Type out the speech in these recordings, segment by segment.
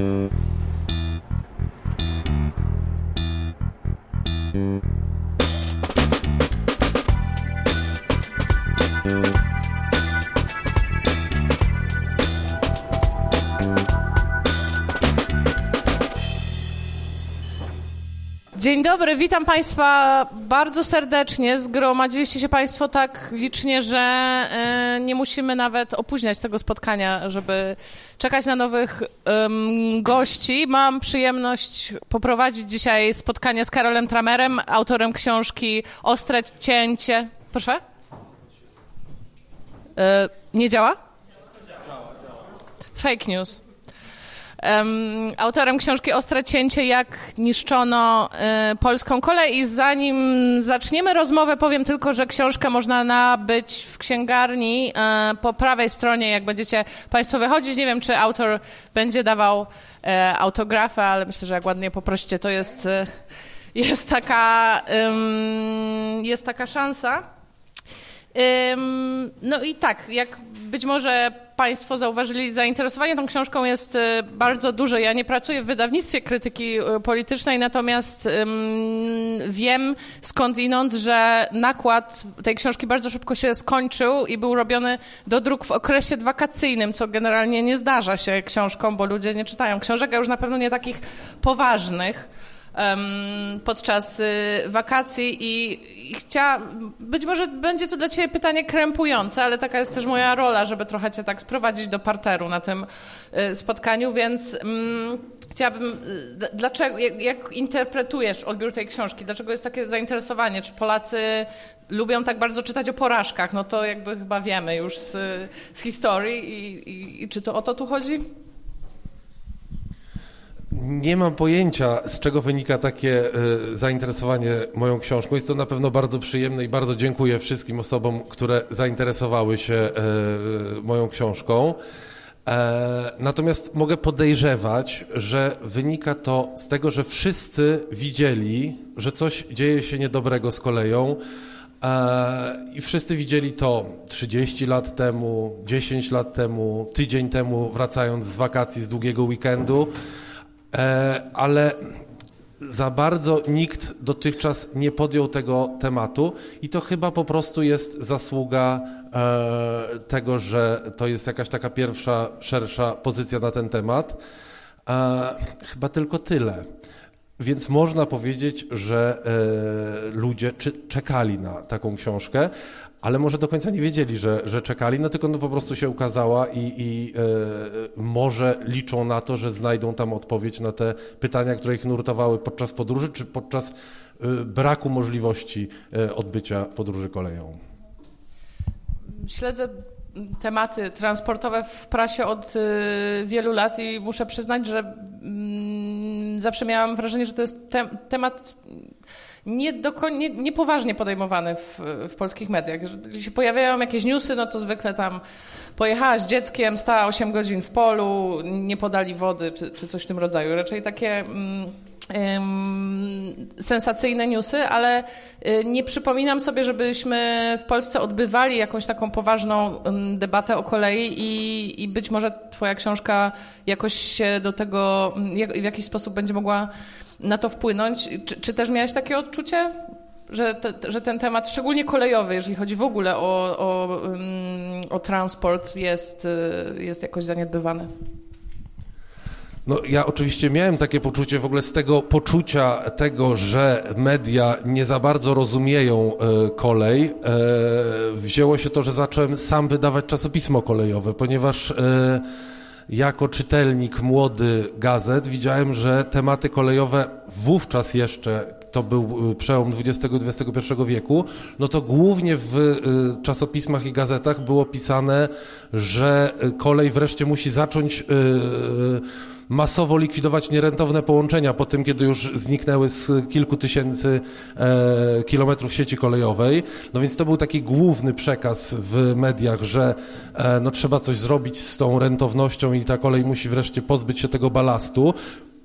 Mm-hmm. Dzień dobry, witam Państwa bardzo serdecznie. Zgromadziliście się Państwo tak licznie, że e, nie musimy nawet opóźniać tego spotkania, żeby czekać na nowych gości. Mam przyjemność poprowadzić dzisiaj spotkanie z Karolem Tramerem, autorem książki Ostre Cięcie. Proszę? E, nie działa? Fake news um, autorem książki Ostre Cięcie, jak niszczono y, polską kolej. I zanim zaczniemy rozmowę, powiem tylko, że książkę można nabyć w księgarni y, po prawej stronie, jak będziecie Państwo wychodzić. Nie wiem, czy autor będzie dawał y, autografę, ale myślę, że jak ładnie poprosicie, to jest, jest, taka, jest taka szansa. No i tak, jak być może Państwo zauważyli, zainteresowanie tą książką jest y, bardzo duże. Ja nie pracuję w wydawnictwie krytyki y, politycznej, natomiast wiem skądinąd, że nakład tej książki bardzo szybko się skończył i był robiony do druk w okresie wakacyjnym, co generalnie nie zdarza się książkom, bo ludzie nie czytają książek, a już na pewno nie takich poważnych podczas y, wakacji i, i być może będzie to dla Ciebie pytanie krępujące, ale taka jest też moja rola, żeby trochę Cię tak sprowadzić do parteru na tym y, spotkaniu, więc um, chciałabym, y, dlaczego, jak, jak, interpretujesz odbiór tej książki? Dlaczego jest takie zainteresowanie? Czy Polacy lubią tak bardzo czytać o porażkach? No to jakby chyba wiemy już z, z historii i, i, i czy to o to tu chodzi? Nie mam pojęcia, z czego wynika takie y, zainteresowanie moją książką. Jest to na pewno bardzo przyjemne i bardzo dziękuję wszystkim osobom, które zainteresowały się y, moją książką. E, natomiast mogę podejrzewać, że wynika to z tego, że wszyscy widzieli, że coś dzieje się niedobrego z koleją. E, I wszyscy widzieli to 30 lat temu, 10 lat temu, tydzień temu, wracając z wakacji, z długiego weekendu. E, ale za bardzo nikt dotychczas nie podjął tego tematu i to chyba po prostu jest zasługa e, tego, że to jest jakaś taka pierwsza, szersza pozycja na ten temat. E, chyba tylko tyle. Więc można powiedzieć, że ludzie czekali na taką książkę, ale może do końca nie wiedzieli, że, że czekali, no tylko no po prostu się ukazała i, i e, może liczą na to, że znajdą tam odpowiedź na te pytania, które ich nurtowały podczas podróży, czy podczas e, braku możliwości e, odbycia podróży koleją. Śledzę tematy transportowe w prasie od wielu lat i muszę przyznać, że mm, zawsze miałam wrażenie, że to jest te temat nie, nie, niepoważnie podejmowane w, w, polskich mediach. Jeżeli się pojawiają jakieś newsy, no to zwykle tam pojechała z dzieckiem, stała 8 godzin w polu, nie podali wody, czy, czy coś w tym rodzaju. Raczej takie... Mm, sensacyjne newsy, ale y, nie przypominam sobie, żebyśmy w Polsce odbywali jakąś taką poważną debatę o kolei i, i być może Twoja książka jakoś się do tego w jakiś sposób będzie mogła na to wpłynąć. Czy, czy też miałeś takie odczucie, że, te, że ten temat, szczególnie kolejowy, jeżeli chodzi w ogóle o, o, o transport, jest, y, jest jakoś zaniedbywany? No, ja oczywiście miałem takie poczucie w ogóle z tego poczucia tego, że media nie za bardzo rozumieją e, kolej. E, wzięło się to, że zacząłem sam wydawać czasopismo kolejowe, ponieważ jako czytelnik młody gazet widziałem, że tematy kolejowe wówczas jeszcze to był y, przełom XX i XXI wieku, no to głównie w y, czasopismach i gazetach było pisane, że kolej wreszcie musi zacząć y, masowo likwidować nierentowne połączenia po tym, kiedy już zniknęły z kilku tysięcy e, kilometrów sieci kolejowej. No więc to był taki główny przekaz w mediach, że e, no, trzeba coś zrobić z tą rentownością i ta kolej musi wreszcie pozbyć się tego balastu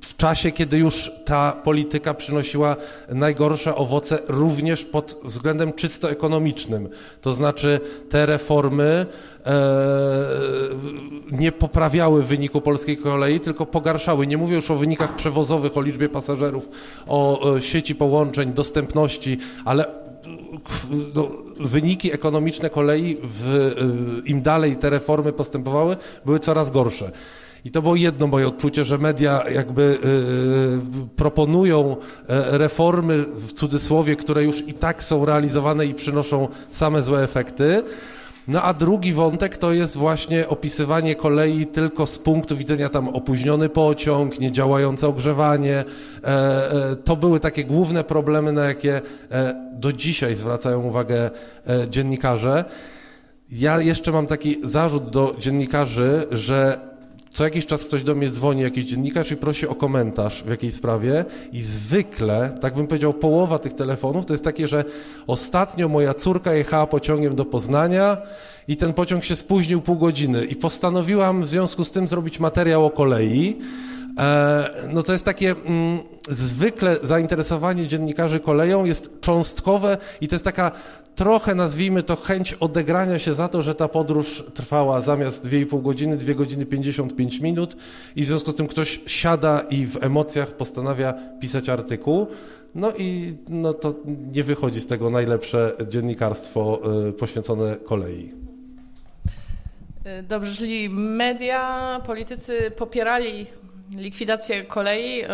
w czasie, kiedy już ta polityka przynosiła najgorsze owoce również pod względem czysto ekonomicznym. To znaczy te reformy e, nie poprawiały wyniku polskiej kolei, tylko pogarszały. Nie mówię już o wynikach przewozowych, o liczbie pasażerów, o, o sieci połączeń, dostępności, ale no, wyniki ekonomiczne kolei, w, im dalej te reformy postępowały, były coraz gorsze. I to było jedno moje odczucie, że media jakby y, proponują e, reformy w cudzysłowie, które już i tak są realizowane i przynoszą same złe efekty. No a drugi wątek to jest właśnie opisywanie kolei tylko z punktu widzenia tam opóźniony pociąg, niedziałające ogrzewanie. E, e, to były takie główne problemy, na jakie do dzisiaj zwracają uwagę dziennikarze. Ja jeszcze mam taki zarzut do dziennikarzy, że co jakiś czas ktoś do mnie dzwoni, jakiś dziennikarz i prosi o komentarz w jakiejś sprawie i zwykle, tak bym powiedział, połowa tych telefonów to jest takie, że ostatnio moja córka jechała pociągiem do Poznania i ten pociąg się spóźnił pół godziny i postanowiłam w związku z tym zrobić materiał o kolei. E, no to jest takie mm, zwykle zainteresowanie dziennikarzy koleją jest cząstkowe i to jest taka trochę, nazwijmy to, chęć odegrania się za to, że ta podróż trwała zamiast 2,5 godziny, 2 godziny 55 minut i w związku z tym ktoś siada i w emocjach postanawia pisać artykuł. No i no to nie wychodzi z tego najlepsze dziennikarstwo y, poświęcone kolei. Dobrze, czyli media, politycy popierali likwidację kolei. Y,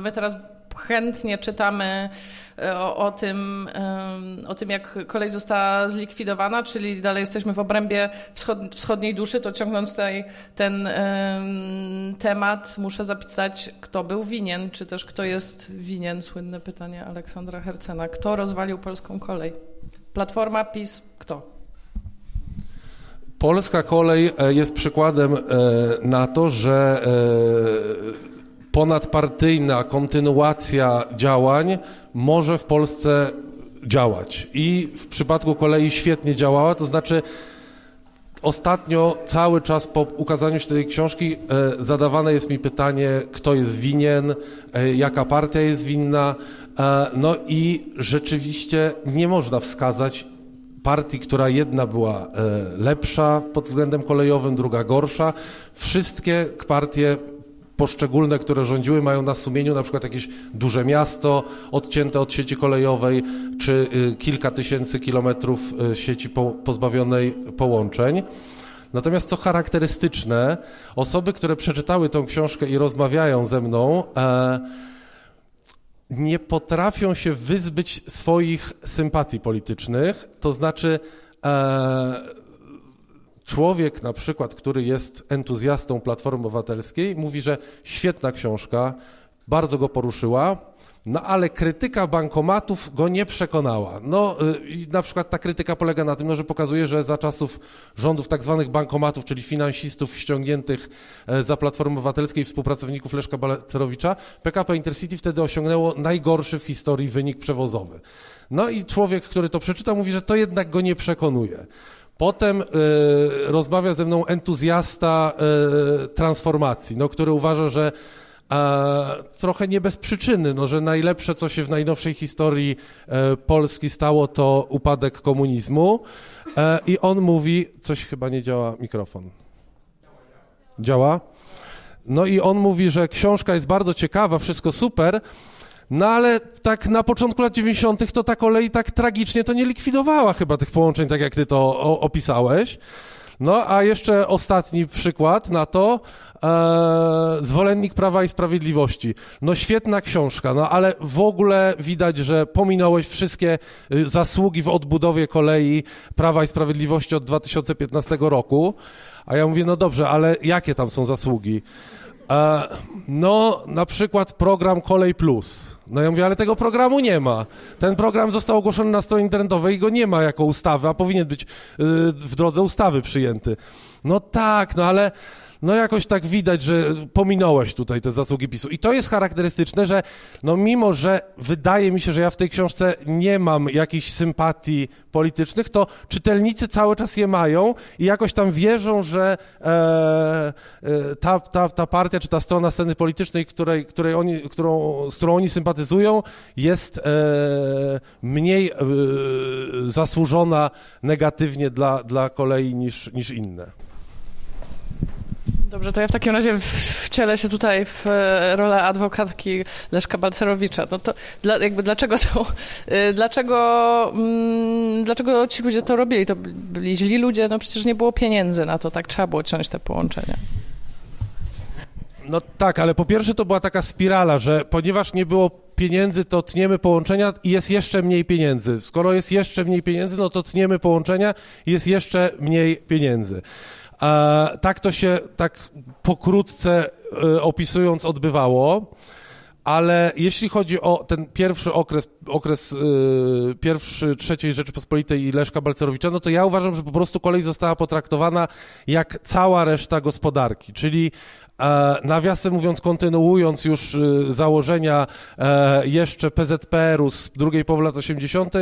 my teraz chętnie czytamy e, o, o, tym, o tym, jak kolej została zlikwidowana, czyli dalej jesteśmy w obrębie wschod, wschodniej duszy, to ciągnąc tutaj ten temat, muszę zapytać, kto był winien, czy też kto jest winien? Słynne pytanie Aleksandra Hercena. Kto rozwalił polską kolej? Platforma, PiS, kto? Polska kolej e, jest przykładem e, na to, że ponadpartyjna kontynuacja działań może w Polsce działać. I w przypadku kolei świetnie działała, to znaczy ostatnio cały czas po ukazaniu się tej książki e, zadawane jest mi pytanie, kto jest winien, e, jaka partia jest winna. E, no i rzeczywiście nie można wskazać partii, która jedna była e, lepsza pod względem kolejowym, druga gorsza. Wszystkie partie poszczególne, które rządziły, mają na sumieniu na przykład jakieś duże miasto odcięte od sieci kolejowej, czy y, kilka tysięcy kilometrów y, sieci pozbawionej połączeń. Natomiast co charakterystyczne, osoby, które przeczytały tą książkę i rozmawiają ze mną, e, nie potrafią się wyzbyć swoich sympatii politycznych, to znaczy e, człowiek na przykład, który jest entuzjastą Platformy Obywatelskiej, mówi, że świetna książka, bardzo go poruszyła, no ale krytyka bankomatów go nie przekonała. No y, na przykład ta krytyka polega na tym, no, że pokazuje, że za czasów rządów tak zwanych bankomatów, czyli finansistów ściągniętych e, za Platformy Obywatelskiej współpracowników Leszka Balacerowicza, PKP Intercity wtedy osiągnęło najgorszy w historii wynik przewozowy. No i człowiek, który to przeczyta, mówi, że to jednak go nie przekonuje. Potem y, rozmawia ze mną entuzjasta y, transformacji, no, który uważa, że trochę nie bez przyczyny, no, że najlepsze, co się w najnowszej historii y, Polski stało, to upadek komunizmu. I on mówi, coś chyba nie działa mikrofon. Działa? No i on mówi, że książka jest bardzo ciekawa, wszystko super, no ale tak na początku lat 90. to ta kolej tak tragicznie to nie likwidowała chyba tych połączeń, tak jak ty to opisałeś. No a jeszcze ostatni przykład na to, e, Zwolennik Prawa i Sprawiedliwości. No świetna książka, no ale w ogóle widać, że pominąłeś wszystkie y, zasługi w odbudowie kolei Prawa i Sprawiedliwości od 2015 roku. A ja mówię, no dobrze, ale jakie tam są zasługi? E, no, na przykład program Kolej Plus. No ja mówię, ale tego programu nie ma. Ten program został ogłoszony na stronie internetowej i go nie ma jako ustawy, a powinien być y, w drodze ustawy przyjęty. No tak, no ale no jakoś tak widać, że pominąłeś tutaj te zasługi PiSu. I to jest charakterystyczne, że no mimo, że wydaje mi się, że ja w tej książce nie mam jakichś sympatii politycznych, to czytelnicy cały czas je mają i jakoś tam wierzą, że e, e, ta, ta, ta partia czy ta strona sceny politycznej, której, której oni, którą, z którą oni sympatyzują, jest e, mniej e, zasłużona negatywnie dla, dla kolei niż, niż inne. Dobrze, to ja w takim razie wcielę się tutaj w e, rolę adwokatki Leszka Balcerowicza. No to dla, jakby dlaczego to, e, dlaczego, mm, dlaczego ci ludzie to robili? To byli źli ludzie, no przecież nie było pieniędzy na to, tak trzeba było ciąć te połączenia. No tak, ale po pierwsze to była taka spirala, że ponieważ nie było pieniędzy, to tniemy połączenia i jest jeszcze mniej pieniędzy. Skoro jest jeszcze mniej pieniędzy, no to tniemy połączenia i jest jeszcze mniej pieniędzy. E, tak to się tak pokrótce e, opisując odbywało. Ale jeśli chodzi o ten pierwszy okres, okres yy, pierwszy trzeciej Rzeczypospolitej i Leszka Balcerowicza, no to ja uważam, że po prostu kolej została potraktowana jak cała reszta gospodarki, czyli e, nawiasem mówiąc, kontynuując już założenia e, jeszcze PZPR-u z drugiej połowy lat 80.,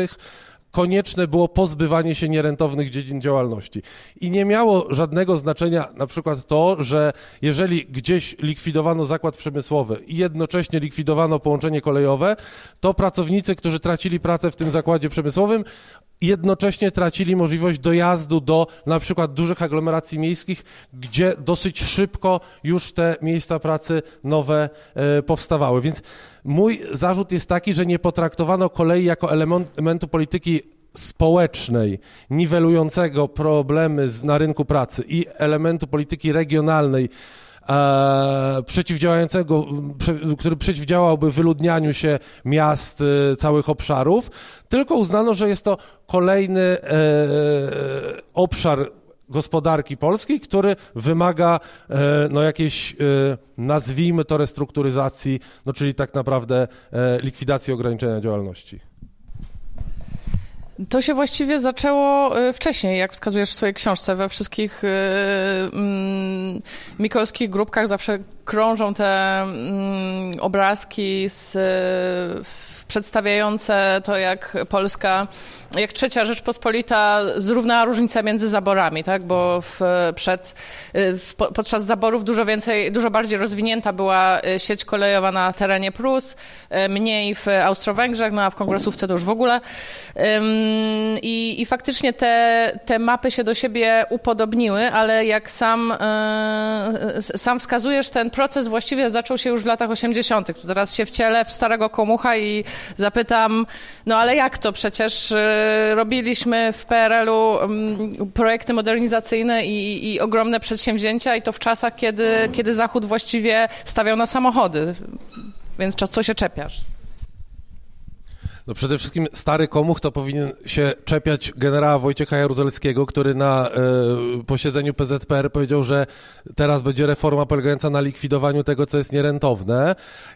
konieczne było pozbywanie się nierentownych dziedzin działalności. I nie miało żadnego znaczenia na przykład to, że jeżeli gdzieś likwidowano zakład przemysłowy i jednocześnie likwidowano połączenie kolejowe, to pracownicy, którzy tracili pracę w tym zakładzie przemysłowym, jednocześnie tracili możliwość dojazdu do na przykład dużych aglomeracji miejskich, gdzie dosyć szybko już te miejsca pracy nowe e, powstawały. Więc mój zarzut jest taki, że nie potraktowano kolei jako elementu polityki społecznej, niwelującego problemy z, na rynku pracy i elementu polityki regionalnej, e, przeciwdziałającego, prze, który przeciwdziałałby wyludnianiu się miast, e, całych obszarów, tylko uznano, że jest to kolejny e, obszar gospodarki polskiej, który wymaga e, no, jakiejś, e, nazwijmy to, restrukturyzacji, no, czyli tak naprawdę e, likwidacji ograniczenia działalności. To się właściwie zaczęło wcześniej, jak wskazujesz w swojej książce. We wszystkich mm, mikolskich grupkach zawsze krążą te mm, obrazki z przedstawiające to, jak Polska, jak trzecia Rzeczpospolita zrównała różnicę między zaborami, tak? bo w, przed, w, podczas zaborów dużo więcej, dużo bardziej rozwinięta była e, sieć kolejowa na terenie Prus, e, mniej w Austro-Węgrzech, no a w kongresówce to już w ogóle. I, i faktycznie te, te mapy się do siebie upodobniły, ale jak sam, e, sam wskazujesz, ten proces właściwie zaczął się już w latach 80. To teraz się wcielę w starego komucha i zapytam, no ale jak to? Przecież y, robiliśmy w PRL-u mm, projekty modernizacyjne i, i ogromne przedsięwzięcia i to w czasach, kiedy, kiedy Zachód właściwie stawiał na samochody. Więc co się czepiasz? No przede wszystkim stary komuch to powinien się czepiać generała Wojciecha Jaruzelskiego, który na y, posiedzeniu PZPR powiedział, że teraz będzie reforma polegająca na likwidowaniu tego, co jest nierentowne.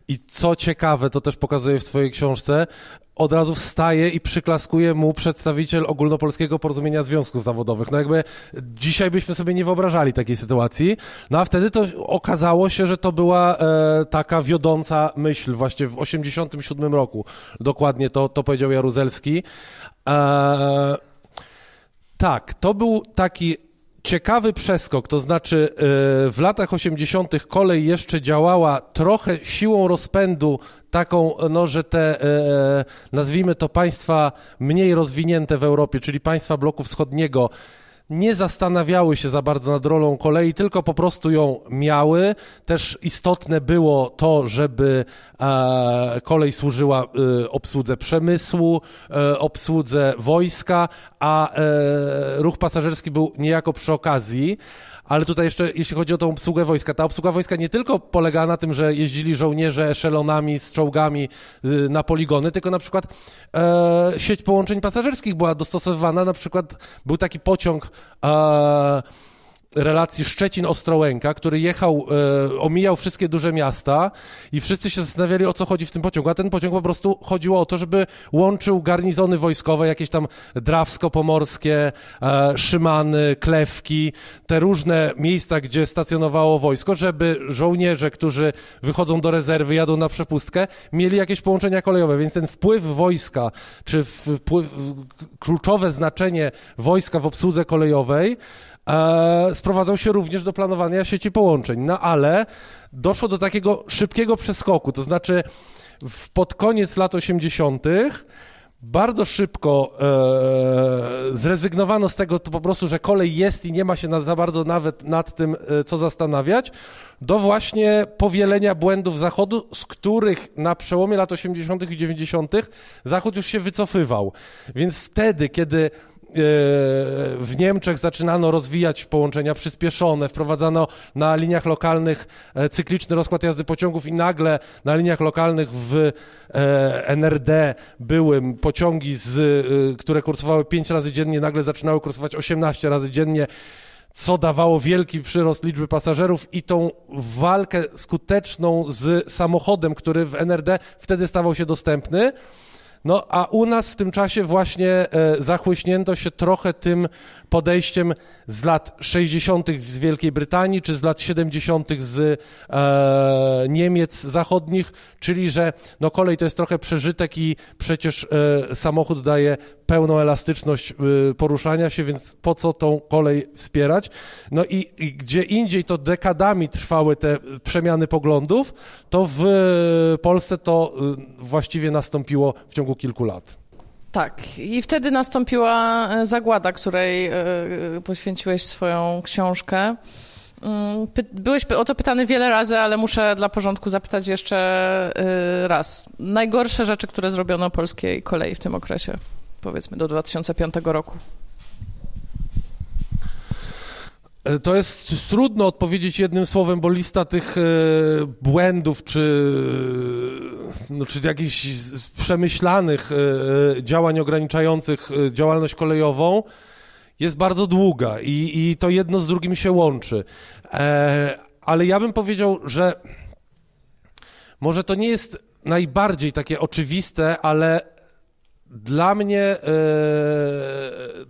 I co ciekawe, to też pokazuje w swojej książce, od razu wstaje i przyklaskuje mu przedstawiciel ogólnopolskiego porozumienia związków zawodowych. No jakby dzisiaj byśmy sobie nie wyobrażali takiej sytuacji, no a wtedy to okazało się, że to była e, taka wiodąca myśl właśnie w 87 roku. Dokładnie to, to powiedział Jaruzelski. E, tak, to był taki ciekawy przeskok, to znaczy e, w latach 80. kolej jeszcze działała trochę siłą rozpędu taką, no, że te, e, e, nazwijmy to państwa mniej rozwinięte w Europie, czyli państwa bloku wschodniego, nie zastanawiały się za bardzo nad rolą kolei, tylko po prostu ją miały. Też istotne było to, żeby e, kolej służyła e, obsłudze przemysłu, e, obsłudze wojska, a ruch pasażerski był niejako przy okazji ale tutaj jeszcze, jeśli chodzi o tą obsługę wojska, ta obsługa wojska nie tylko polega na tym, że jeździli żołnierze eszelonami z czołgami y, na poligony, tylko na przykład e, sieć połączeń pasażerskich była dostosowywana, na przykład był taki pociąg e, relacji Szczecin-Ostrołęka, który jechał, e, omijał wszystkie duże miasta i wszyscy się zastanawiali, o co chodzi w tym pociągu, a ten pociąg po prostu chodziło o to, żeby łączył garnizony wojskowe, jakieś tam Drawsko-Pomorskie, e, Szymany, Klewki, te różne miejsca, gdzie stacjonowało wojsko, żeby żołnierze, którzy wychodzą do rezerwy, jadą na przepustkę, mieli jakieś połączenia kolejowe, więc ten wpływ wojska, czy wpływ, kluczowe znaczenie wojska w obsłudze kolejowej, e, sprowadzał się również do planowania sieci połączeń. No ale doszło do takiego szybkiego przeskoku, to znaczy w, pod koniec lat 80. Bardzo szybko e, zrezygnowano z tego to po prostu, że kolej jest i nie ma się na, za bardzo nawet nad tym, e, co zastanawiać, do właśnie powielenia błędów Zachodu, z których na przełomie lat 80. i 90. Zachód już się wycofywał. Więc wtedy, kiedy w Niemczech zaczynano rozwijać połączenia przyspieszone, wprowadzano na liniach lokalnych e, cykliczny rozkład jazdy pociągów i nagle na liniach lokalnych w e, NRD były pociągi, z, e, które kursowały 5 razy dziennie, nagle zaczynały kursować 18 razy dziennie co dawało wielki przyrost liczby pasażerów i tą walkę skuteczną z samochodem, który w NRD wtedy stawał się dostępny. No a u nas w tym czasie właśnie e, zachłyśnięto się trochę tym podejściem z lat 60. z Wielkiej Brytanii, czy z lat 70. z e, Niemiec zachodnich, czyli że no kolej to jest trochę przeżytek i przecież e, samochód daje pełną elastyczność e, poruszania się, więc po co tą kolej wspierać? No i, i gdzie indziej to dekadami trwały te przemiany poglądów, to w Polsce to e, właściwie nastąpiło w ciągu kilku lat. Tak, i wtedy nastąpiła e, zagłada, której e, poświęciłeś swoją książkę. Mm, byłeś o to pytany wiele razy, ale muszę dla porządku zapytać jeszcze e, raz. Najgorsze rzeczy, które zrobiono polskiej kolei w tym okresie, powiedzmy do 2005 roku. E, to jest trudno odpowiedzieć jednym słowem, bo lista tych e, błędów czy, no, czy jakichś przemyślanych e, działań ograniczających działalność kolejową jest bardzo długa i, i to jedno z drugim się łączy. Ale ja bym powiedział, że może to nie jest najbardziej takie oczywiste, ale dla mnie e,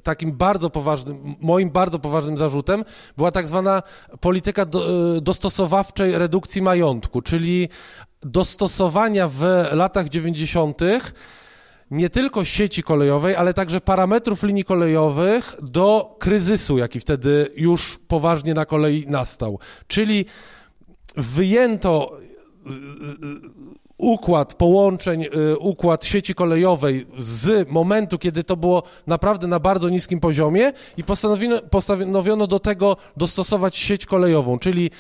takim bardzo poważnym, moim bardzo poważnym zarzutem była tak zwana polityka e, dostosowawczej redukcji majątku, czyli dostosowania w latach 90. nie tylko sieci kolejowej, ale także parametrów linii kolejowych do kryzysu, jaki wtedy już poważnie na kolei nastał. Czyli wyjęto układ połączeń, y, układ sieci kolejowej z momentu, kiedy to było naprawdę na bardzo niskim poziomie i postanowiono, postanowiono do tego dostosować sieć kolejową, czyli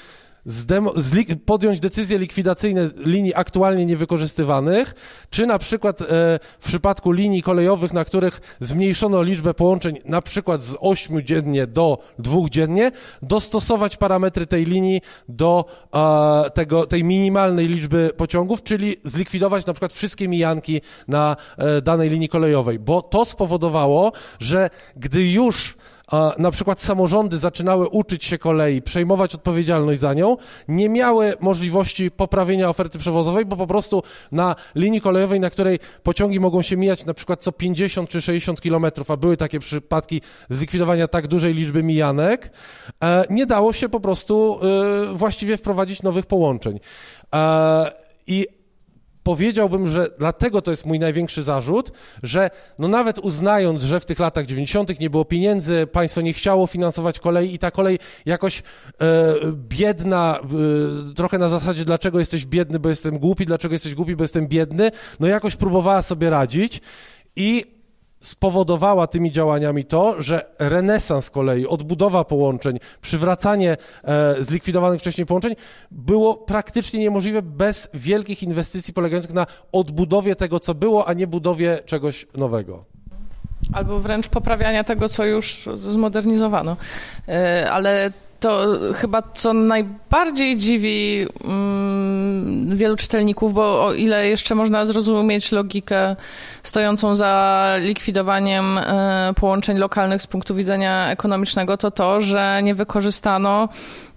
podjąć decyzje likwidacyjne linii aktualnie niewykorzystywanych, czy na przykład e, w przypadku linii kolejowych, na których zmniejszono liczbę połączeń na przykład z 8 dziennie do 2 dziennie, dostosować parametry tej linii do e, tego, tej minimalnej liczby pociągów, czyli zlikwidować na przykład wszystkie mijanki na e, danej linii kolejowej, bo to spowodowało, że gdy już na przykład samorządy zaczynały uczyć się kolei, przejmować odpowiedzialność za nią, nie miały możliwości poprawienia oferty przewozowej, bo po prostu na linii kolejowej, na której pociągi mogą się mijać na przykład co 50 czy 60 kilometrów, a były takie przypadki zlikwidowania tak dużej liczby mijanek, e, nie dało się po prostu e, właściwie wprowadzić nowych połączeń. E, I powiedziałbym, że dlatego to jest mój największy zarzut, że no nawet uznając, że w tych latach 90. nie było pieniędzy, państwo nie chciało finansować kolei i ta kolej jakoś e, biedna, e, trochę na zasadzie dlaczego jesteś biedny, bo jestem głupi, dlaczego jesteś głupi, bo jestem biedny, no jakoś próbowała sobie radzić i spowodowała tymi działaniami to, że renesans kolei, odbudowa połączeń, przywracanie e, zlikwidowanych wcześniej połączeń było praktycznie niemożliwe bez wielkich inwestycji polegających na odbudowie tego, co było, a nie budowie czegoś nowego. Albo wręcz poprawiania tego, co już zmodernizowano. E, ale to chyba co najbardziej dziwi mm, wielu czytelników, bo o ile jeszcze można zrozumieć logikę stojącą za likwidowaniem e, połączeń lokalnych z punktu widzenia ekonomicznego, to to, że nie wykorzystano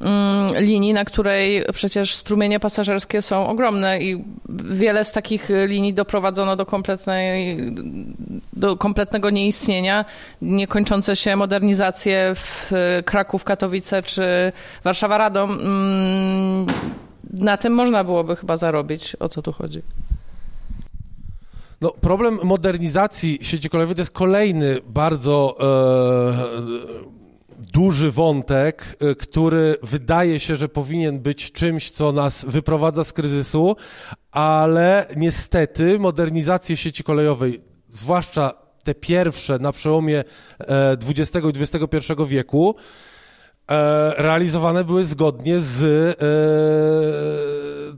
mm, linii, na której przecież strumienie pasażerskie są ogromne i wiele z takich linii doprowadzono do kompletnej, do kompletnego nieistnienia, niekończące się modernizacje w Kraków, Katowice czy Warszawa Radom. Mm, na tym można byłoby chyba zarobić. O co tu chodzi? No, problem modernizacji sieci kolejowej to jest kolejny bardzo e, duży wątek, e, który wydaje się, że powinien być czymś, co nas wyprowadza z kryzysu, ale niestety modernizację sieci kolejowej, zwłaszcza te pierwsze na przełomie XX e, i XXI wieku, realizowane były zgodnie z e,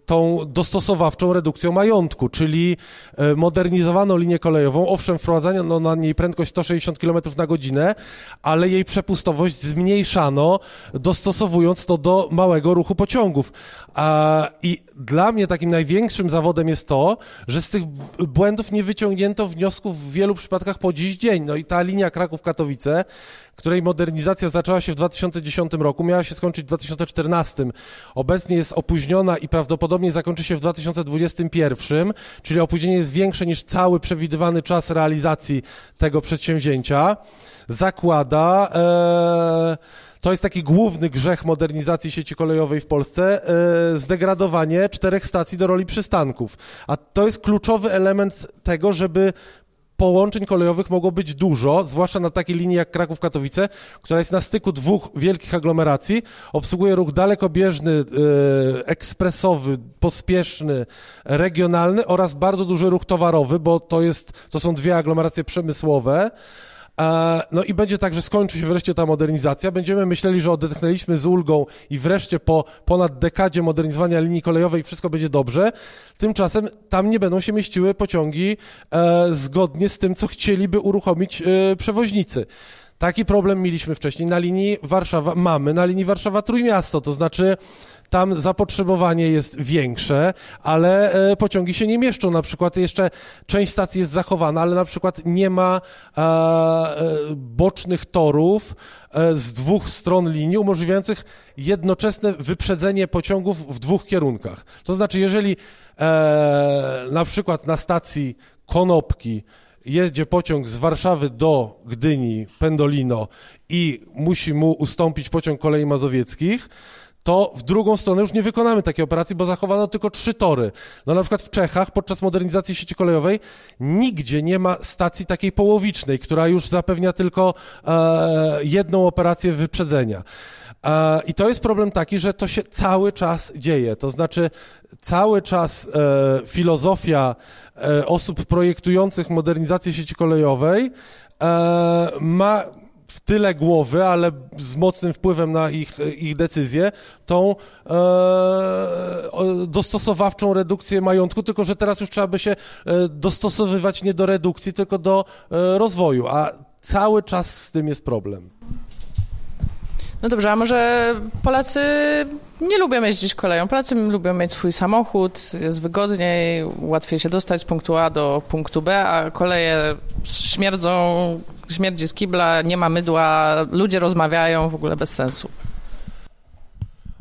tą dostosowawczą redukcją majątku, czyli e, modernizowano linię kolejową, owszem, wprowadzano na niej prędkość 160 km na godzinę, ale jej przepustowość zmniejszano, dostosowując to do małego ruchu pociągów. I dla mnie takim największym zawodem jest to, że z tych błędów nie wyciągnięto wniosków w wielu przypadkach po dziś dzień. No i ta linia Kraków-Katowice której modernizacja zaczęła się w 2010 roku, miała się skończyć w 2014. Obecnie jest opóźniona i prawdopodobnie zakończy się w 2021, czyli opóźnienie jest większe niż cały przewidywany czas realizacji tego przedsięwzięcia. Zakłada. E, to jest taki główny grzech modernizacji sieci kolejowej w Polsce, e, zdegradowanie czterech stacji do roli przystanków. A to jest kluczowy element tego, żeby połączeń kolejowych mogło być dużo, zwłaszcza na takiej linii jak Kraków-Katowice, która jest na styku dwóch wielkich aglomeracji, obsługuje ruch dalekobieżny, yy, ekspresowy, pospieszny, regionalny oraz bardzo duży ruch towarowy, bo to, jest, to są dwie aglomeracje przemysłowe. No i będzie tak, że skończy się wreszcie ta modernizacja. Będziemy myśleli, że odetchnęliśmy z ulgą i wreszcie po ponad dekadzie modernizowania linii kolejowej wszystko będzie dobrze. Tymczasem tam nie będą się mieściły pociągi e, zgodnie z tym, co chcieliby uruchomić e, przewoźnicy. Taki problem mieliśmy wcześniej na linii Warszawa, mamy na linii Warszawa-Trójmiasto, to znaczy tam zapotrzebowanie jest większe, ale e, pociągi się nie mieszczą. Na przykład jeszcze część stacji jest zachowana, ale na przykład nie ma e, e, bocznych torów z dwóch stron linii umożliwiających jednoczesne wyprzedzenie pociągów w dwóch kierunkach. To znaczy, jeżeli na przykład na stacji Konopki jedzie pociąg z Warszawy do Gdyni, Pendolino i musi mu ustąpić pociąg kolei mazowieckich, to w drugą stronę już nie wykonamy takiej operacji, bo zachowano tylko trzy tory. No na przykład w Czechach podczas modernizacji sieci kolejowej nigdzie nie ma stacji takiej połowicznej, która już zapewnia tylko e, jedną operację wyprzedzenia. E, I to jest problem taki, że to się cały czas dzieje. To znaczy, cały czas e, filozofia e, osób projektujących modernizację sieci kolejowej e, ma w tyle głowy, ale z mocnym wpływem na ich, ich decyzję, tą e, dostosowawczą redukcję majątku, tylko że teraz już trzeba by się e, dostosowywać nie do redukcji, tylko do e, rozwoju, a cały czas z tym jest problem. No dobrze, a może Polacy nie lubią jeździć koleją. Polacy lubią mieć swój samochód, jest wygodniej, łatwiej się dostać z punktu A do punktu B, a koleje śmierdzą, śmierdzi z kibla, nie ma mydła, ludzie rozmawiają, w ogóle bez sensu.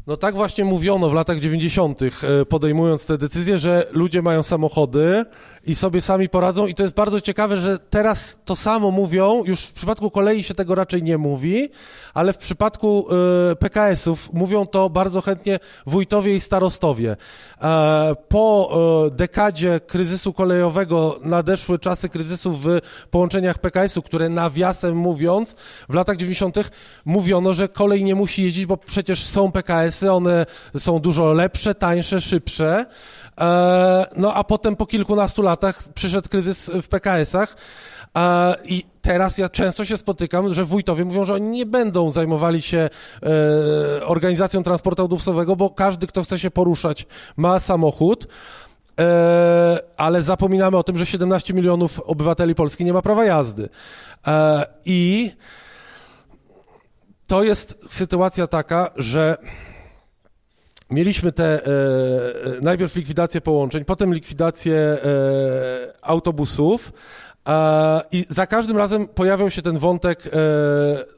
No tak właśnie mówiono w latach 90., e, podejmując te decyzje, że ludzie mają samochody i sobie sami poradzą i to jest bardzo ciekawe, że teraz to samo mówią, już w przypadku kolei się tego raczej nie mówi, ale w przypadku e, PKS-ów mówią to bardzo chętnie wójtowie i starostowie. E, po dekadzie kryzysu kolejowego nadeszły czasy kryzysu w połączeniach PKS-u, które nawiasem mówiąc, w latach 90. mówiono, że kolej nie musi jeździć, bo przecież są PKS one są dużo lepsze, tańsze, szybsze. E, no a potem po kilkunastu latach przyszedł kryzys w PKS-ach. E, I teraz ja często się spotykam, że wójtowie mówią, że oni nie będą zajmowali się e, organizacją transportu autobusowego, bo każdy, kto chce się poruszać, ma samochód. ale zapominamy o tym, że 17 milionów obywateli Polski nie ma prawa jazdy. I to jest sytuacja taka, że mieliśmy te e, e najpierw likwidację połączeń, potem likwidację e, autobusów. E, I za każdym razem pojawiał się ten wątek, e,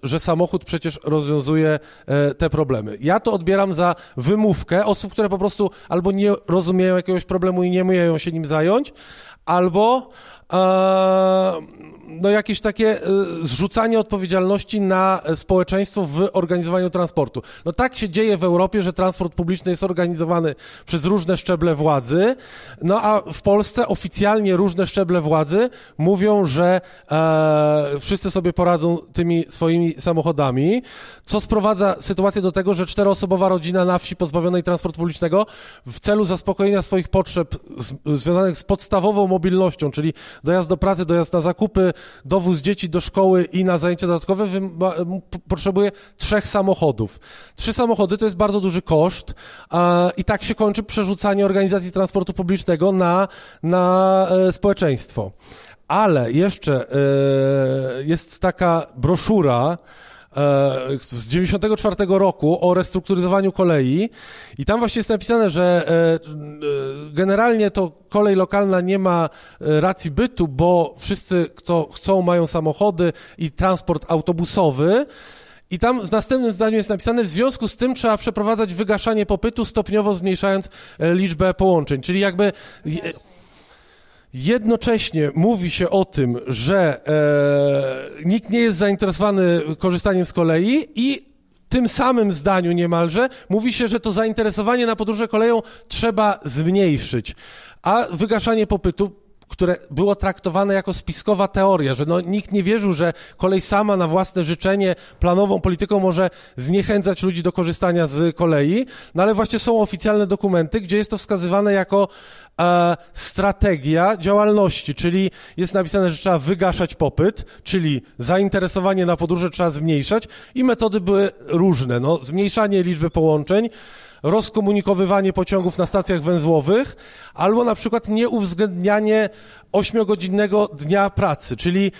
że samochód przecież rozwiązuje e, te problemy. Ja to odbieram za wymówkę osób, które po prostu albo nie rozumieją jakiegoś problemu i nie umieją się nim zająć, albo no jakieś takie e, zrzucanie odpowiedzialności na społeczeństwo w organizowaniu transportu. No tak się dzieje w Europie, że transport publiczny jest organizowany przez różne szczeble władzy, no a w Polsce oficjalnie różne szczeble władzy mówią, że e, wszyscy sobie poradzą tymi swoimi samochodami, co sprowadza sytuację do tego, że czteroosobowa rodzina na wsi pozbawionej transportu publicznego w celu zaspokojenia swoich potrzeb z, związanych z podstawową mobilnością, czyli dojazd do pracy, dojazd na zakupy, dowóz dzieci do szkoły i na zajęcia dodatkowe potrzebuje trzech samochodów. Trzy samochody to jest bardzo duży koszt i tak się kończy przerzucanie organizacji transportu publicznego na, na e, społeczeństwo. Ale jeszcze e, jest taka broszura, z 94 roku o restrukturyzowaniu kolei i tam właśnie jest napisane, że e, e, generalnie to kolej lokalna nie ma racji bytu, bo wszyscy, kto chcą, mają samochody i transport autobusowy. I tam w następnym zdaniu jest napisane, w związku z tym trzeba przeprowadzać wygaszanie popytu, stopniowo zmniejszając liczbę połączeń. Czyli jakby Jednocześnie mówi się o tym, że e, nikt nie jest zainteresowany korzystaniem z kolei i tym samym zdaniu niemalże mówi się, że to zainteresowanie na podróże koleją trzeba zmniejszyć, a wygaszanie popytu które było traktowane jako spiskowa teoria, że no, nikt nie wierzył, że kolej sama na własne życzenie planową polityką może zniechęcać ludzi do korzystania z kolei, no ale właśnie są oficjalne dokumenty, gdzie jest to wskazywane jako e, strategia działalności, czyli jest napisane, że trzeba wygaszać popyt, czyli zainteresowanie na podróże trzeba zmniejszać i metody były różne, no, zmniejszanie liczby połączeń, rozkomunikowywanie pociągów na stacjach węzłowych, albo na przykład nieuwzględnianie ośmiogodzinnego dnia pracy, czyli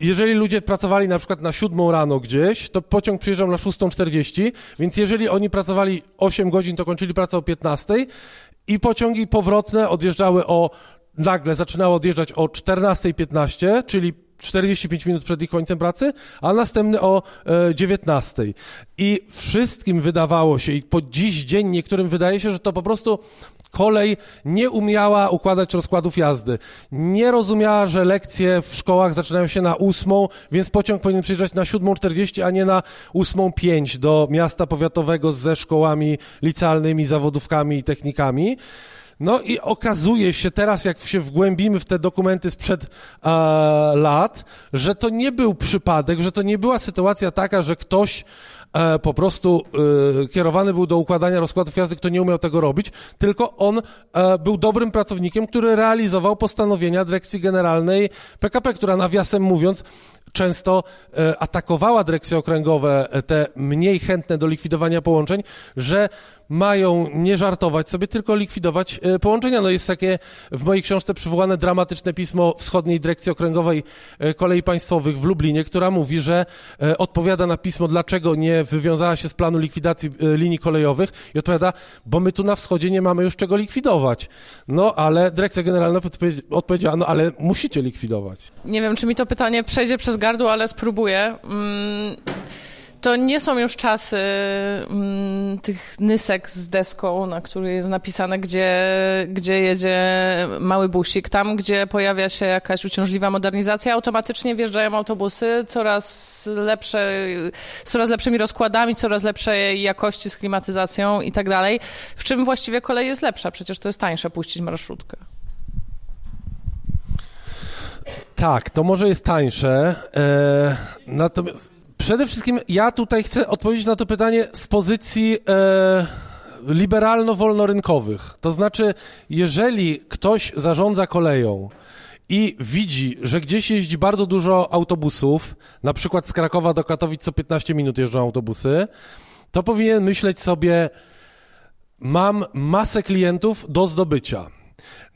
jeżeli ludzie pracowali na przykład na siódmą rano gdzieś, to pociąg przyjeżdżał na 6.40, więc jeżeli oni pracowali 8 godzin, to kończyli pracę o 15 i pociągi powrotne odjeżdżały o, nagle zaczynały odjeżdżać o 14.15, czyli 45 minut przed ich końcem pracy, a następny o e, 19. I wszystkim wydawało się, i po dziś dzień niektórym wydaje się, że to po prostu kolej nie umiała układać rozkładów jazdy. Nie rozumiała, że lekcje w szkołach zaczynają się na ósmą, więc pociąg powinien przyjeżdżać na 7.40, a nie na 8.05 do miasta powiatowego ze szkołami licealnymi, zawodówkami i technikami. No i okazuje się teraz, jak się wgłębimy w te dokumenty sprzed e, lat, że to nie był przypadek, że to nie była sytuacja taka, że ktoś e, po prostu e, kierowany był do układania rozkładów jazdy, kto nie umiał tego robić, tylko on e, był dobrym pracownikiem, który realizował postanowienia Dyrekcji Generalnej PKP, która nawiasem mówiąc często e, atakowała dyrekcje okręgowe, e, te mniej chętne do likwidowania połączeń, że mają nie żartować sobie, tylko likwidować e, połączenia. No jest takie w mojej książce przywołane dramatyczne pismo Wschodniej Dyrekcji Okręgowej Kolei Państwowych w Lublinie, która mówi, że odpowiada na pismo, dlaczego nie wywiązała się z planu likwidacji linii kolejowych i odpowiada, bo my tu na wschodzie nie mamy już czego likwidować. No, ale Dyrekcja Generalna odpowiedziała, no ale musicie likwidować. Nie wiem, czy mi to pytanie przejdzie przez gardło, ale spróbuję. Mm, to nie są już czasy mm, tych nysek z deską, na której jest napisane, gdzie, gdzie jedzie mały busik. Tam, gdzie pojawia się jakaś uciążliwa modernizacja, automatycznie wjeżdżają autobusy coraz lepsze, z coraz lepszymi rozkładami, coraz lepszej jakości z klimatyzacją i tak dalej. W czym właściwie kolej jest lepsza? Przecież to jest tańsze puścić marszrutkę. Tak, to może jest tańsze. E, natomiast przede wszystkim ja tutaj chcę odpowiedzieć na to pytanie z pozycji e, liberalno-wolnorynkowych. To znaczy, jeżeli ktoś zarządza koleją i widzi, że gdzieś jeździ bardzo dużo autobusów, na przykład z Krakowa do Katowic co 15 minut jeżdżą autobusy, to powinien myśleć sobie, mam masę klientów do zdobycia